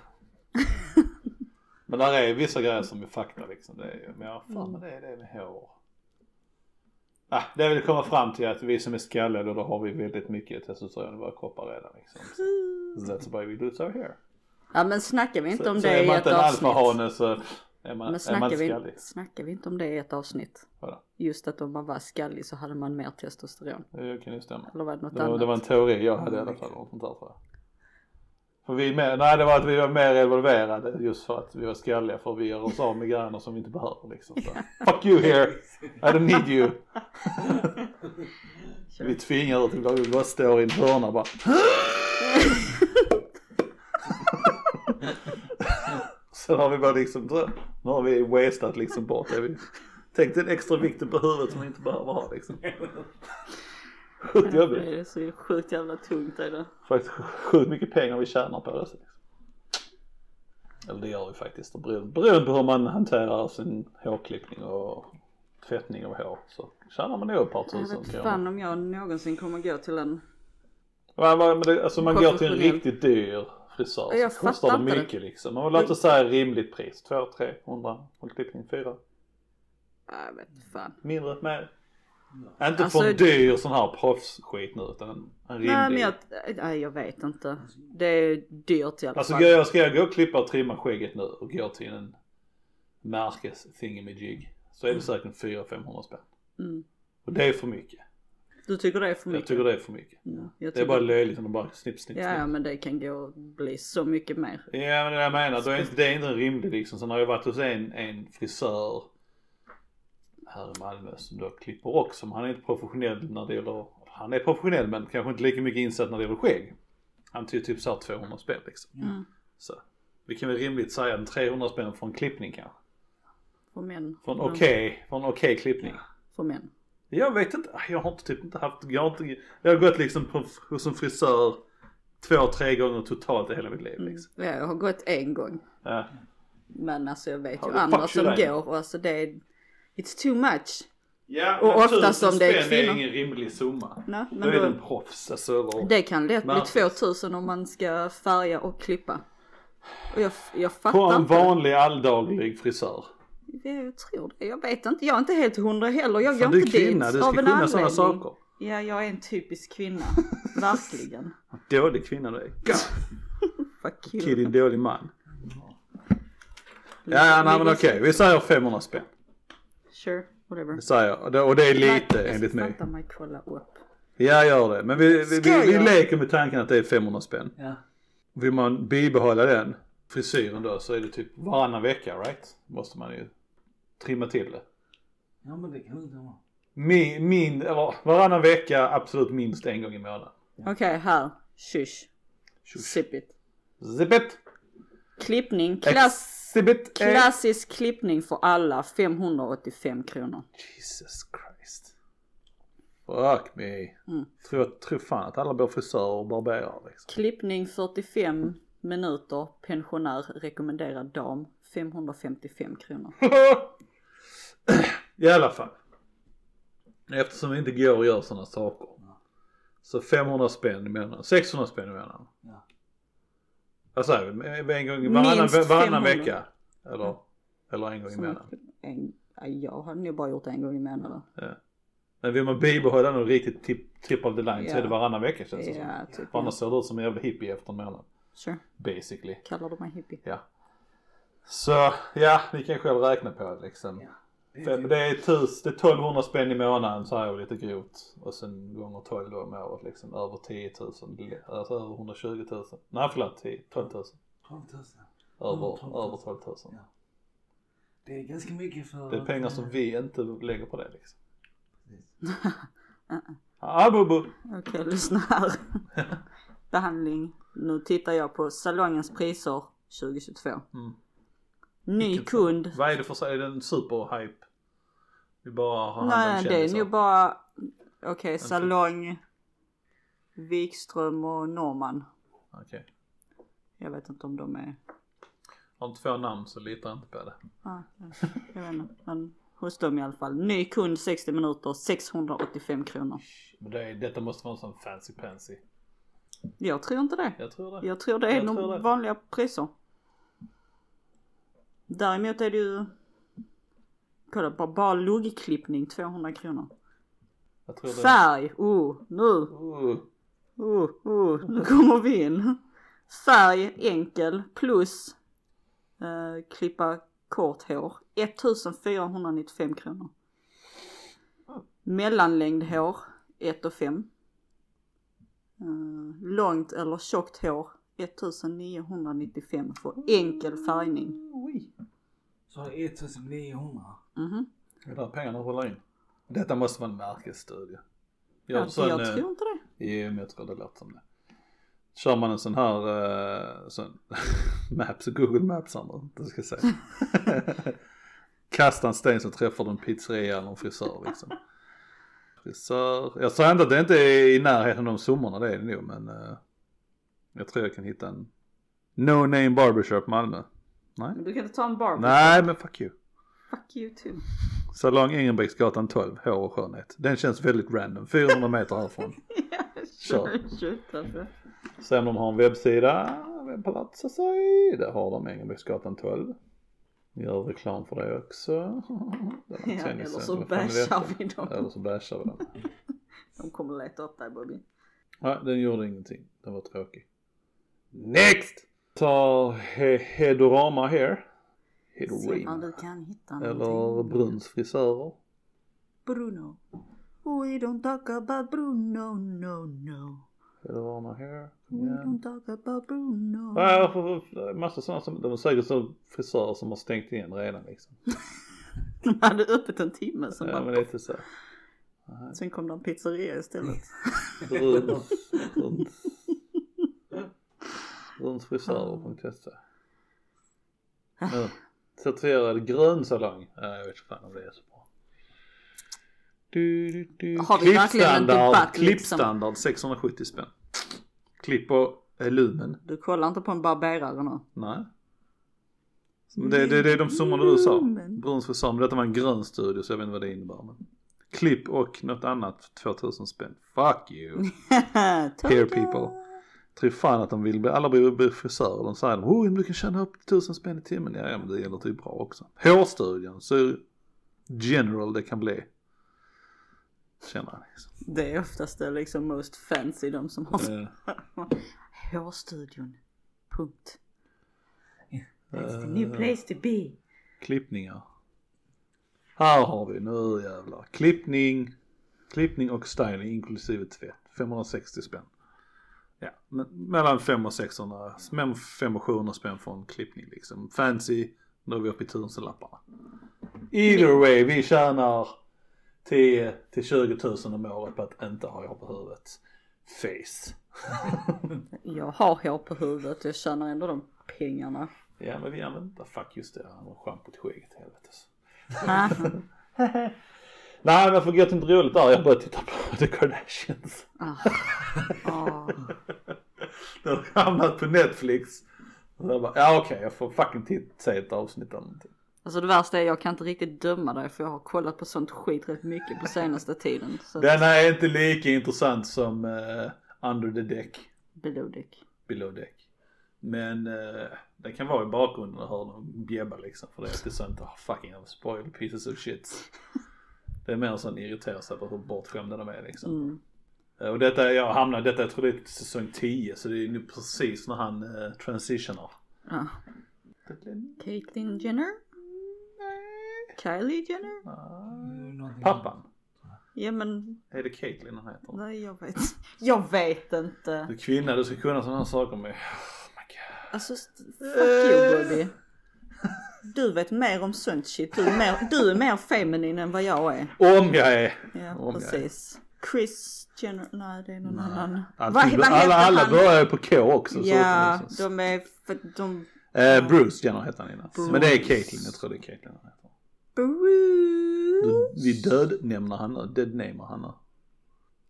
Men där är vissa grejer som är fakta liksom. Det är, ju- men ja, fan men det är det med hår. Ah, det vill komma fram till att vi som är skalliga då, har vi väldigt mycket testosteron i våra kroppar redan liksom. Så, that's why we lose our hair. Ja men snackar vi inte Så, om så det är i man ett inte en avsnitt? alfahane så är man, Men är man snackar vi, skallig. snackar vi inte om det i ett avsnitt? Vadå? Just att om man var skallig så hade man mer testosteron. Det kan ju stämma. Eller var det något Det var, annat? det var en teori jag hade i alla fall. Något sånt där, tror jag. För vi med, nej det var att vi var mer involverade just för att vi var skalliga för vi gör oss av med grejer som vi inte behöver liksom. Så, Fuck you here, I don't need you. (laughs) vi tvingar ut ibland, vi bara står i en hörna bara. (laughs) Sen har vi bara liksom, så, nu har vi wasted liksom bort det. Vi tänkte en extra vikten på huvudet som vi inte behöver ha liksom. (laughs) Sjukt jobbigt. Det är så sjukt jävla tungt är det. Faktiskt sjukt mycket pengar vi tjänar på det. så liksom. Eller det gör vi faktiskt. Beroende, på hur man hanterar sin hårklippning och tvättning av hår så tjänar man nog ett par Jag tusen vet kronor. fan om jag någonsin kommer gå till en Ja, men det, alltså man går till en riktigt dyr frisör Jag så kostar det mycket liksom. Men låt oss säga rimligt pris. 2 300 och klippning 4. Jag vet fan. Mindre, mer. Inte Alltså- för en dyr sån här proffsskit nu utan en, en rimlig. Nej men jag, nej, jag vet inte. Det är dyrt i alla Alltså fall. går jag, ska jag gå och klippa och trimma skägget nu och gå till en märkes thingamajig så är det säkert 400-500 spänn. Mm. Och det är för mycket. Du tycker det är för Jag mycket? tycker det är för mycket. Ja, jag Det är bara löjligt om de bara snipp, snipp, Ja, ja snipp. men det kan gå och bli så mycket mer. Ja men det jag menar, då är inte, det är inte rimligt liksom. Sen har jag varit hos en, en frisör här i Malmö som då klipper också. Men han är inte professionell när det gäller, han är professionell men kanske inte lika mycket insatt när det gäller skägg. Han tog typ såhär 200 spänn liksom. Mm. Så. Vi kan väl rimligt säga en 300 spänn för en klippning kanske. För män. För en okej, för en okej klippning. För män. Jag vet inte, jag har inte typ inte haft, jag har inte, jag har gått liksom på, hos en frisör två, tre gånger totalt i hela mitt liv liksom. Ja, jag har gått en gång. Ja. Men alltså jag vet How ju andra som går och alltså det är, it's too much. Ja, Och men oftast tusen om det är spänn är kvinnor. ingen rimlig summa. Nej, Då men är det då, en proffs, alltså. Det kan lätt bli Märkligt. 2000 om man ska färga och klippa. Och jag, jag på fattar en inte. vanlig alldaglig frisör. Jag tror det. Jag vet inte. Jag är inte helt hundra heller. Jag går du är inte kvinna, dit du ska av en kunna sådana anledning. saker. Ja, jag är en typisk kvinna. (laughs) Verkligen. Dålig kvinna du är. Fuck (laughs) you. kid din dålig man. Ja, nej men okej, vi säger 500 spänn. Sure, whatever. Det säger jag. Och det- Och det är lite Jag enligt mig. fatta mig kolla upp. Ja, gör det. Men vi, vi, vi, vi leker med tanken att det är 500 spänn. Ja. Vill man bibehålla den frisyren då så är det typ varannan vecka, right? Måste man ju trimma till det. ja men det kan inte vara. Min, min, eller varannan vecka absolut minst en gång i månaden. Okej, här. Shush. Shush. Sip it. Zippet! Klippning. Klass, Exhibit A. klassisk klippning för alla. 585 kronor. Jesus Christ. Fuck me. Mm. Tror, tror fan att alla blir frisörer och barberar liksom. Klippning 45 minuter. Pensionär. Rekommenderad dam. 555 kronor. (laughs) I alla fall. Eftersom vi inte går och gör sådana saker. Så 500 spänn i månaden, 600 spänn i månaden. Ja. Vad säger vi? En gång, varannan, varannan 500. vecka? Eller, eller en gång i månaden? En, ja, jag har nog bara gjort det en gång i månaden. Men vill man bibehålla någon riktigt tip, tip of the line så Ja. är det varannan vecka känns det som. Ja, typ. För Ja. annars ser det ut som en jävla hippie efter en månad. Sure. Basically. Kallar du mig hippie? Ja. Så ja, ni kan själv räkna på det liksom. Ja. Det är För typ- det är, tus, det är 1200 spänn i månaden så här lite grovt. Och sen gånger 12 då om året liksom. Över 10 000. Alltså över 120 000. Nej förlåt, 10, 12 000. 12 000. Över, 12 000. över 12 000. Ja. Det är ganska mycket för... Det är pengar som eh, vi inte lägger på det liksom. precis. (laughs) Ah, bubu. Okej, lyssna här. (laughs) Behandling. Nu tittar jag på salongens priser 2022. Mm. Ny Vilken kund. Vad är det för är det en superhype? Vi bara har hand om Nej, det är kändisar. nog bara, okej, salong, Wikström och Norman. Okej. Jag vet inte om de är, Har inte två namn så litar jag inte på det. ah, jag vet inte. Men hos dem i alla fall. Ny kund 60 minuter, 685 kronor. Men det är, detta måste vara en sån fancy pansy. Jag tror inte det. Jag tror det. Jag tror det är de vanliga priser. Däremot är det ju, kolla bara, bara luggklippning 200 kronor. Jag tror det. Färg, oh, nu, Uh, oh, oh, nu kommer vi in. Färg enkel plus eh, klippa kort hår 1495 kronor. Mellanlängd hår 1 och 5. Eh, långt eller tjockt hår 1995 för enkel färgning. Så 1900. Mhm. det är där pengarna rullar in. Detta måste vara en märkesstudie. Ja, en sån, jag tror inte det. Jo, men jag tror det låter som det. Kör man en sån här, uh, sån (laughs) Maps, Google Maps nu, det ska jag säga. (laughs) Kasta en sten så träffar du en pizzeria eller en frisör liksom. Frisör, jag säger inte att det inte är i närheten av de summorna, det är det nog men uh, jag tror jag kan hitta en No Name Barbershop Malmö. Nej. Men du kan inte ta en Barbie. Nej men fuck you. Fuck you too. Salong Engelbrektsgatan 12, hår och skönhet. Den känns väldigt random, 400 meter härifrån. (laughs) Kör. Tjutande. Se om de har en webbsida, Webbpalatsa säg. Där har de Engelbrektsgatan 12. Gör reklam för det också. (laughs) Ja, tennisen, eller så bashar vi dem. Eller så bashar vi dem. (laughs) De kommer leta upp dig Bobby. Nej, den gjorde ingenting. Den var tråkig. Next! Tar he Hedorama om Hedorama. Eller. Bruns frisörer. Bruno. We don't talk about Bruno, no, no. Hedorama här. We don't talk about Bruno. Ja, massa sådana som, de är säkert så frisörer som har stängt igen redan liksom. (laughs) De hade öppet en timme sen Ja bara, men lite så. sen kom det en pizzeria istället. (laughs) Bruns, Bruns. Brunsfrisörer.se Nu. Certifierad grön salong. Ja, jag vet inte fan om det är så bra. Du, du, du. Har vi verkligen en debatt, liksom? klippstandard 670 spänn. Klipp och eh, lumen. Du kollar inte på en barberare nu? Nej. Det, det, det är de summorna du sa. Lumen. Bruns frisör, men detta var en grön studio så jag vet inte vad det innebär. Men. Klipp och något annat 2000 spänn. Fuck you. (laughs) Hair people. Tror fan att de vill bli, alla blir, blir frisörer. De säger oh, du kan tjäna upp 1000 spänn i timmen. Ja, men det gäller typ bra också. Hårstudion, så general det kan bli. Känner liksom. Det är oftast det liksom most fancy de som har Eh, (laughs) Hårstudion. Punkt. That's the new place to be. klippningar. Här har vi, nu jävlar. Klippning, klippning och styling inklusive tvätt. 560 spänn. Ja, mellan 5 och 600, mellan 5 och 700 spänn för en klippning liksom. Fancy, då är vi uppe i tusenlapparna. Either way, vi tjänar 10 till 20 000 om året på att inte ha hår på huvudet. Face. (laughs) Jag har hår på huvudet jag tjänar ändå de pengarna. Ja men vi använder inte, fuck just det, han har schampo till skägget helvetes. (laughs) Nej men för gött inte roligt där, jag började titta på The Kardashians. Ah. (laughs) Ah. (laughs) Det har hamnat på Netflix. Och jag bara, ja okej jag får fucking titta, se ett avsnitt eller någonting. Alltså det värsta är jag kan inte riktigt döma dig för jag har kollat på sånt skit rätt mycket på senaste (laughs) tiden. Så Den är inte lika intressant som eh, Under the Deck, below deck. Below Deck. Men uh, det kan vara i bakgrunden och höra dem bjäbba liksom för det är alltid sånt, oh, fucking jävla spoiled pieces of shit. (laughs) Det är mer en sån irriterar sig på hur bortskämda de är liksom. Mm. Eh, Och detta, jag hamnar, detta jag tror det är säsong 10 så det är nu precis när han uh, transitionar. Ja. Caitlyn Jenner? Kylie Jenner? Någonting Pappan, Ja men är det Caitlyn han heter? nej jag vet. Jag vet inte. Du är kvinna, du ska kunna sådana här saker med. Oh my god. Alltså fuck you Bobby. Du vet mer om sånt shit. Du är mer, du är mer feminin än vad jag är. Om jag är. Ja Om jag är. Chris Jenner, nej det är någon annan. Alltid, Vad- vad alla, alla han? börjar ju på K också. så Ja, så- de är för de... Eh, Bruce Jenner heter han innan. Bruce. Men det är Caitlyn, jag tror det är Caitlyn han heter. Bruce. vi dödnämner han nu, deadnamer han nu.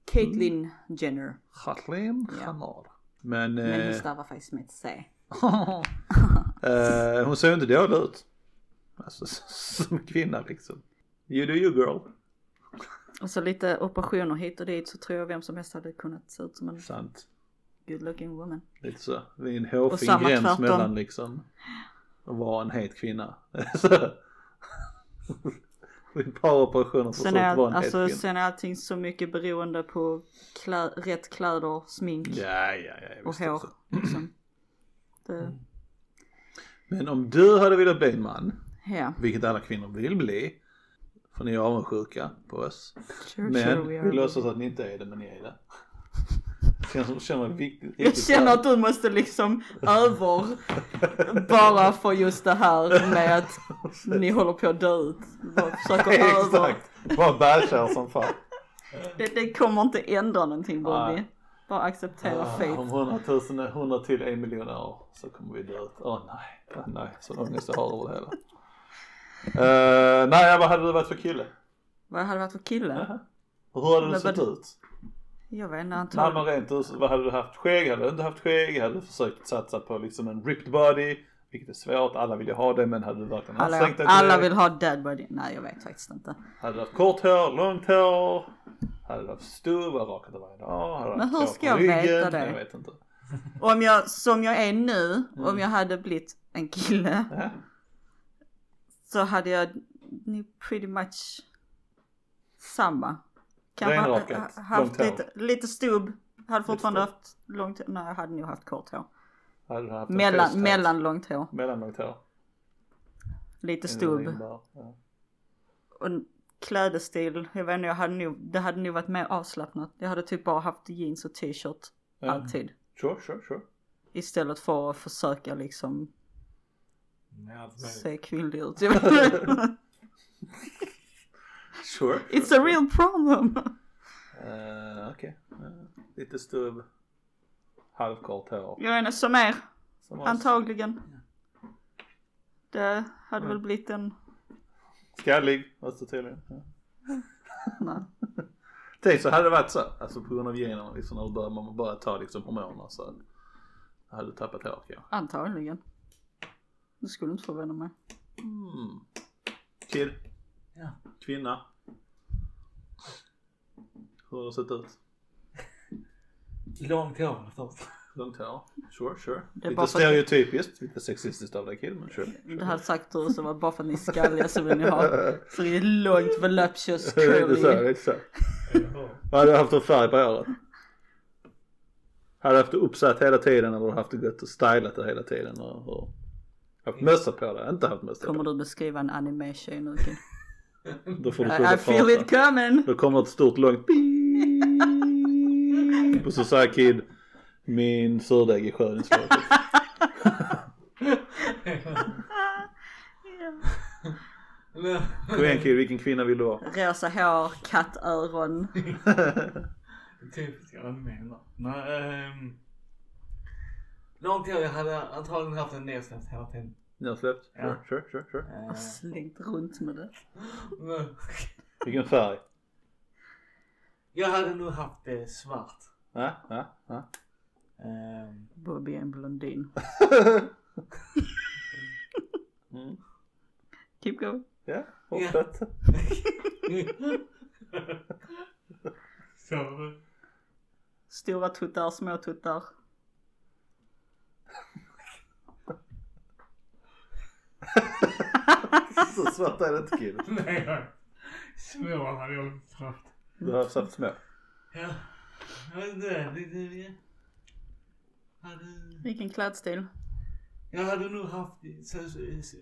Caitlyn Jenner. Kathleen Ja. Hamard. Men, Men hon eh, stavar faktiskt med ett C. (laughs) eh, hon ser ju inte dålig ut. Alltså som kvinna liksom. You do you girl. Och så lite operationer hit och dit så tror jag vem som helst hade kunnat se ut som en Sant. good looking woman. Lite så. Det är en hårfin gräns tvärtom. mellan liksom att vara en het kvinna. (laughs) Ett par operationer för Sen vara är, en alltså, sen är allting så mycket beroende på klä, rätt kläder, smink Ja, ja, ja. och hår. Liksom. (clears throat) Det, Men om du hade velat bli en man, ja, vilket alla kvinnor vill bli, för ni är avundsjuka på oss. sure, Men sure vi låtsas att ni inte är det, men ni är det. Känns, känner viktigt. Jag känner att du måste liksom över bara för just det här med att ni håller på att dö ut. Bara försöker (laughs) över. Exakt, bara bashar som fan. Det, det kommer inte ändra någonting Bobby. Nej. Bara acceptera Ah, fate. Om hundratusen, hundra till en miljon år så kommer vi dö ut. Åh nej, åh nej, så ångest jag har över det hela. Uh, nej, vad hade du varit för kille? Vad hade det varit för kille? Hur hade du sett vad- ut? Jag vet inte, Nej antagligen. men rent ut, vad hade du haft? Skägg? Hade du inte haft skägg? Hade du försökt satsa på liksom en ripped body? Vilket är svårt, alla vill ju ha det men hade du verkligen Alla, ansträngt dig alla vill ha dead body. Nej jag vet faktiskt inte. Hade du haft kort hår, långt hår? Hade du haft stubb, rakat det varje dag? Hade du Men hur ska jag ryggen? veta det? Jag vet inte. Om jag, som jag är nu, Mm. om jag hade blivit en kille Ja. Så hade jag pretty much samma. Kanske ha- haft hår. lite, lite stubb. Hade fortfarande haft långt Nej jag hade nog haft kort hår. Hade haft Mellan, mellanlångt hår. Mellanlångt hår? Lite stubb. Ja. Och klädestil, jag vet inte, jag hade nog, det hade nog varit mer avslappnat. Jag hade typ bara haft jeans och t-shirt. Ja. Alltid. Sure, sure, sure. Istället för att försöka liksom Se kvinnlig ut. Sure. It's a real problem. Uh, Okej. Eh, lite stubb. Halvkort hår. Jag vet inte, som er. Som. Antagligen. Det hade väl blivit en, Skallig, alltså tydligen. Ja. (laughs) nej. Tänk så hade det varit så, alltså på grund av generna liksom när börjar, man börjar ta liksom hormoner så hade du tappat hår kanske. Antagligen. Det skulle inte förvåna mig. Mm. Kid, Ja. kvinna. Hur har det sett ut? Långt hår förstås. Långt hår? Sure, sure. Det är lite bara för- stereotypiskt, lite sexistiskt av dig kid men sure. Det hade sagt du så var bara för att ni är skalliga så vill ni ha så det är långt voluptuous är inte så, det är curly. inte så. Vad hade du haft för färg på håret? Hade du haft det uppsatt hela tiden eller har du haft det gött och stylat det hela tiden? Och, och haft mössa på det? Inte haft mössa Kommer du beskriva en anime-tjej nu Kim? Då får du I, I feel it coming! Då kommer ett stort långt beep. Och så säger Kid min surdeg är skön i slutet. Kom igen Kid, vilken kvinna vill du vara? Rosa hår, kattöron. (laughs) Typiskt anmälda. Nej, ehm. Hår, jag hade antagligen haft en nedsläppt hela tiden. Ni har släppt? Sure, Ja. sure, sure, sure. Eh, Och slängt runt med det. men Vilken färg? Jag hade nog haft det svart. Ja, ja, ja. Ehm, Bobby är en blondin. Mm. Keep going. Ja, fortsätt. (laughs) Så. Stora tuttar, små tuttar. Så svart är det inte Kid. (laughs) Nej. Små hade jag haft. Du har haft små. Ja. Jag vet inte, lite... Hade... Vilken klädstil. Jag hade nog haft så, så, så,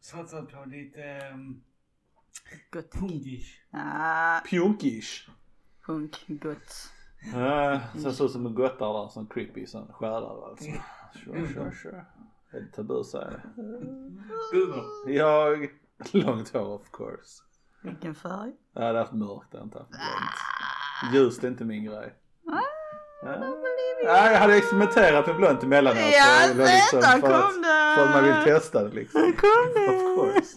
satsat på lite um, Gott. punkish. Ah, Pjunkish. punk, gott. Ja, sen ser ut som en gottare där, sån creepy, sån skärare alltså. Sure, sure, sure. Är det tabu att säga? Du då? Jag, långt hår of course. Vilken färg? Jag hade haft mörkt, jag inte haft blont. Ljust är inte min grej. Ja. Ja, jag hade experimenterat med blont emellanåt. Ja, liksom där för, att, kom det! för att man vill testa det liksom. Kom det! Of course.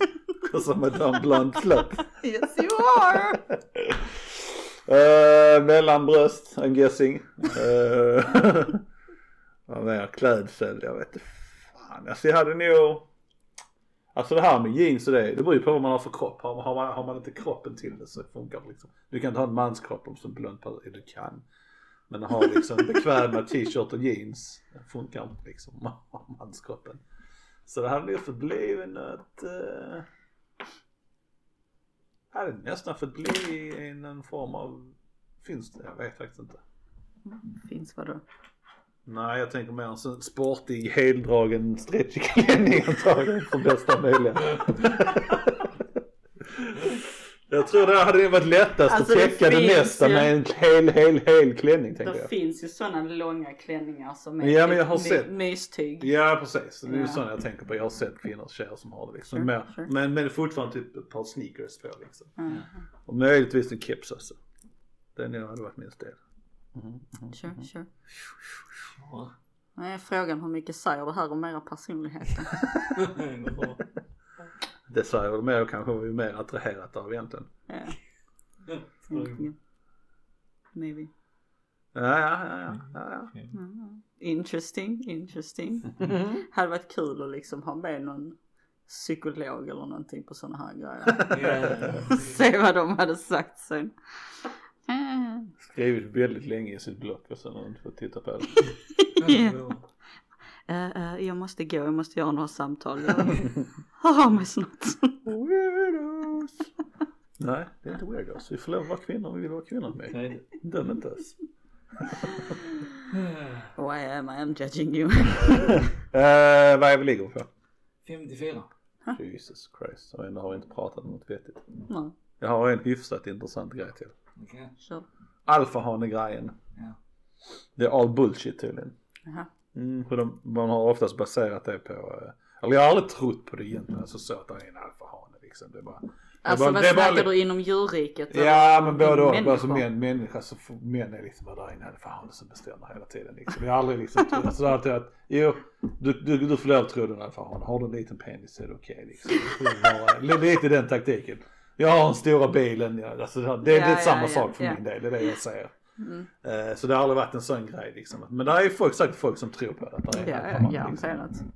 Cause I'm a dumb blond slut. Yes you are! Uh, (laughs) mellanbröst, I'm guessing. Uh, (laughs) vad mer? Klädsel, jag vet inte fan. Alltså jag hade nog, alltså det här med jeans och det, det beror ju på vad man har för kropp. Har, har, man, har man inte kroppen till det så funkar det liksom. Du kan inte ha en manskropp om som blond på du kan. Men ha liksom bekväma t-shirt och jeans, det funkar inte liksom om man har manskroppen. Så det hade nog fått bli något, uh, hade nästan fått bli någon form av, finns det? Jag vet faktiskt inte. Finns vadå? Nej jag tänker mer en sån sportig heldragen stretchig klänning antagligen för bästa möjliga. jag tror det hade varit lättast Alltså, att det täcka det, finns mesta ju- med en hel, hel, hel klänning tänker Det jag. finns ju sådana långa klänningar som är Ja, men jag har typ sett. my- mystyg. Ja precis, det är ju Ja. sådana jag tänker på. Jag har sett kvinnor och tjejer som har det liksom. Sure, mer, sure. Men, men fortfarande typ ett par sneakers på liksom. Mm. Och möjligtvis en keps också. Den hade varit min stil. Sure, (laughs) sure. Nej, frågan hur mycket säger det här om era personligheter? (laughs) Det säger väl mer och kanske vi mer attraherat av egentligen. Ja, egentligen. (laughs) Maybe. Ja, ja, ja, ja, ja, ja. Mm. Interesting, interesting. Hade varit kul att liksom ha med någon psykolog eller någonting på sådana här grejer. Ja. Se vad de hade sagt sen. Eh, Skrivit väldigt länge i sitt block och sen har inte fått titta på det. (laughs) Eh, eh, jag måste gå, jag måste göra några samtal. Jag hör av mig snart. Weirdos. Nej, det är inte weirdos. Vi får lov att vara kvinnor om vi vill vara kvinnor med. Nej. Döm inte oss. (laughs) Why am I am judging you? (laughs) Eh, vad är vi ligger på? 54. Jesus Christ, och ändå har vi inte pratat om något vettigt. Nej, Jag har en hyfsat intressant grej till. Kör. Alfahane-grejen. Ja. Det är all bullshit tydligen. Jaha. Mm, för de, man har oftast baserat det på, eh, eller jag har aldrig trott på det egentligen, alltså så att det är en alfahane liksom. Det är bara, det är Alltså bara, vad det är bara snackar li- du inom djurriket? Ja men både och, alltså män, människa så män är liksom bara där är en alfahane som bestämmer hela tiden liksom. Jag har aldrig liksom trott, (laughs) alltså det alltid att, jo du, du, du får lov att tro du är en alfahane, har du en liten penis så är det okej liksom. Det får vara- Lite den taktiken. Jag har den stora bilen, ja, alltså, det, det är Ja, ja, samma ja, sak för ja. min del, det är det jag säger. Mm. Eh, Så det har aldrig varit en sån grej liksom. Men det är ju folk, säkert folk som tror på det. Det är Ja, ja, liksom.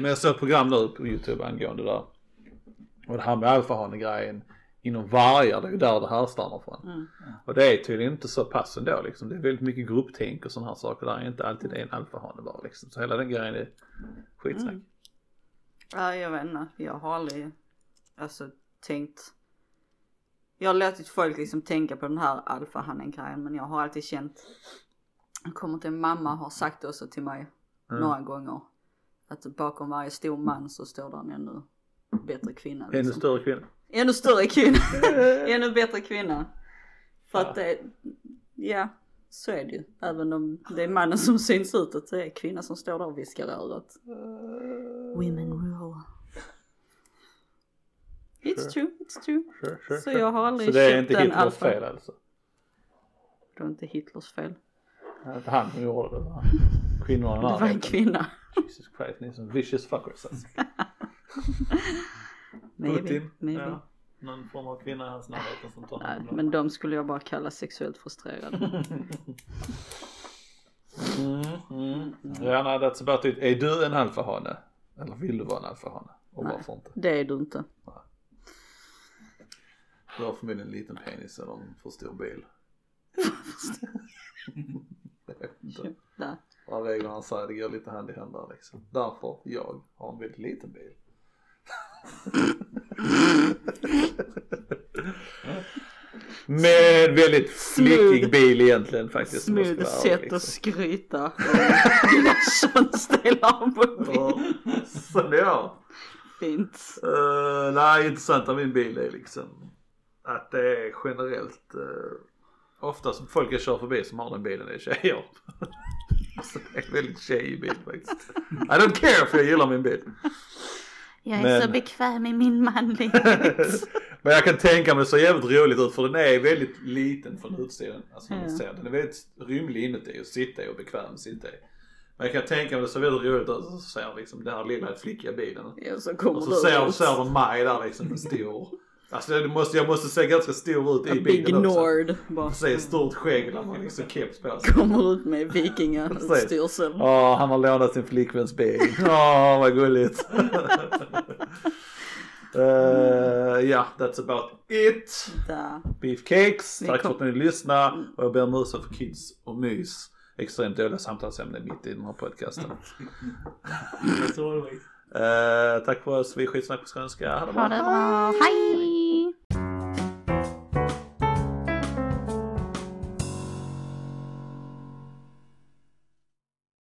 Men jag såg ett program nu på YouTube angående det där. Och det här med alfahane-grejen inom vargar, det är ju där det härstammar från. Mm. Och det är tydligen inte så pass ändå liksom. Det är väldigt mycket grupptänk och sådana här saker. Där är inte alltid en alfahane bara liksom. Så hela den grejen är skitsnack. Mm. Ja, jag vet inte. Jag har aldrig alltså tänkt. Jag har låtit folk liksom tänka på den här alfahannen grejen men jag har alltid känt. Kommer till mamma har sagt också till mig Mm. några gånger. Att bakom varje stor man så står det en ännu bättre kvinna. Ännu Liksom. större kvinna. Ännu större kvinna. (laughs) ännu bättre kvinna. För att det, ja så är det ju. Även om det är mannen som syns utåt så är det kvinnan som står där och viskar i örat. Women rule. It's Sure. true, it's true. Sure, sure, Så sure. jag har aldrig Så det är köpt inte en Hitlers alfa. fel alltså? Det var inte Hitlers fel. Det var inte han som gjorde det. va? (laughs) Kvinnorna Det var en kvinna. Jesus Christ, ni är som vicious fuckers alltså. (laughs) Maybe, Putin. maybe. Ja. Någon form av kvinna i hans närhet som tar Nej, men de skulle jag bara kalla sexuellt frustrerade. (laughs) Mm, mm. Ja, nej, that's about it. Är du en alfahane? Eller vill du vara en alfahane? Och Nej. varför inte? Det är du inte. Du har förmodligen en liten penis eller en för stor bil. Jag vet inte Nej. vad reglerna säger, det går lite hand i hand där liksom. Därför, jag har en väldigt liten bil. Men väldigt flickig bil egentligen faktiskt. Smooth sätt liksom. att skryta om dina (laughs) könsdelar på bil. så det är. Fint. Uh, nej, intressant av min bil är liksom att det är generellt uh, oftast folk jag kör förbi som har den bilen är tjejer. (laughs) så det är en väldigt tjejig bil faktiskt. I don't care för jag gillar min bil. Jag är Men- så bekväm i min manlighet. (laughs) Men jag kan tänka mig det ser jävligt roligt ut för den är väldigt liten från utsidan. Alltså Ja. ser den är väldigt rymlig inuti och sitta i och bekväm sitta i. Men jag kan tänka mig det ser väldigt roligt ut och så ser liksom den här lilla flickiga bilen. ja, så kommer Och så ser, ser de mig där liksom en stor. Alltså det måste, jag måste se ganska stor ut i A big bilen också. Nord. Bara Se stort skägg där man liksom keps på sig. kommer ut med Precis. vikingastyrsel. Ja, han har lånat sin flickväns bil. Åh, vad gulligt. (laughs) Eh, Ja, that's about it. Där. Beefcakes, Vi tack för att ni lyssnade. Och jag ber om ursäkt för kids och mys. Extremt dåliga samtalsämnen mitt i den här podcasten. (laughs) Jag Eh, tack för oss, vi är skitsnack på skånska. Ha det bra. Ha det bra. Hej! Bye.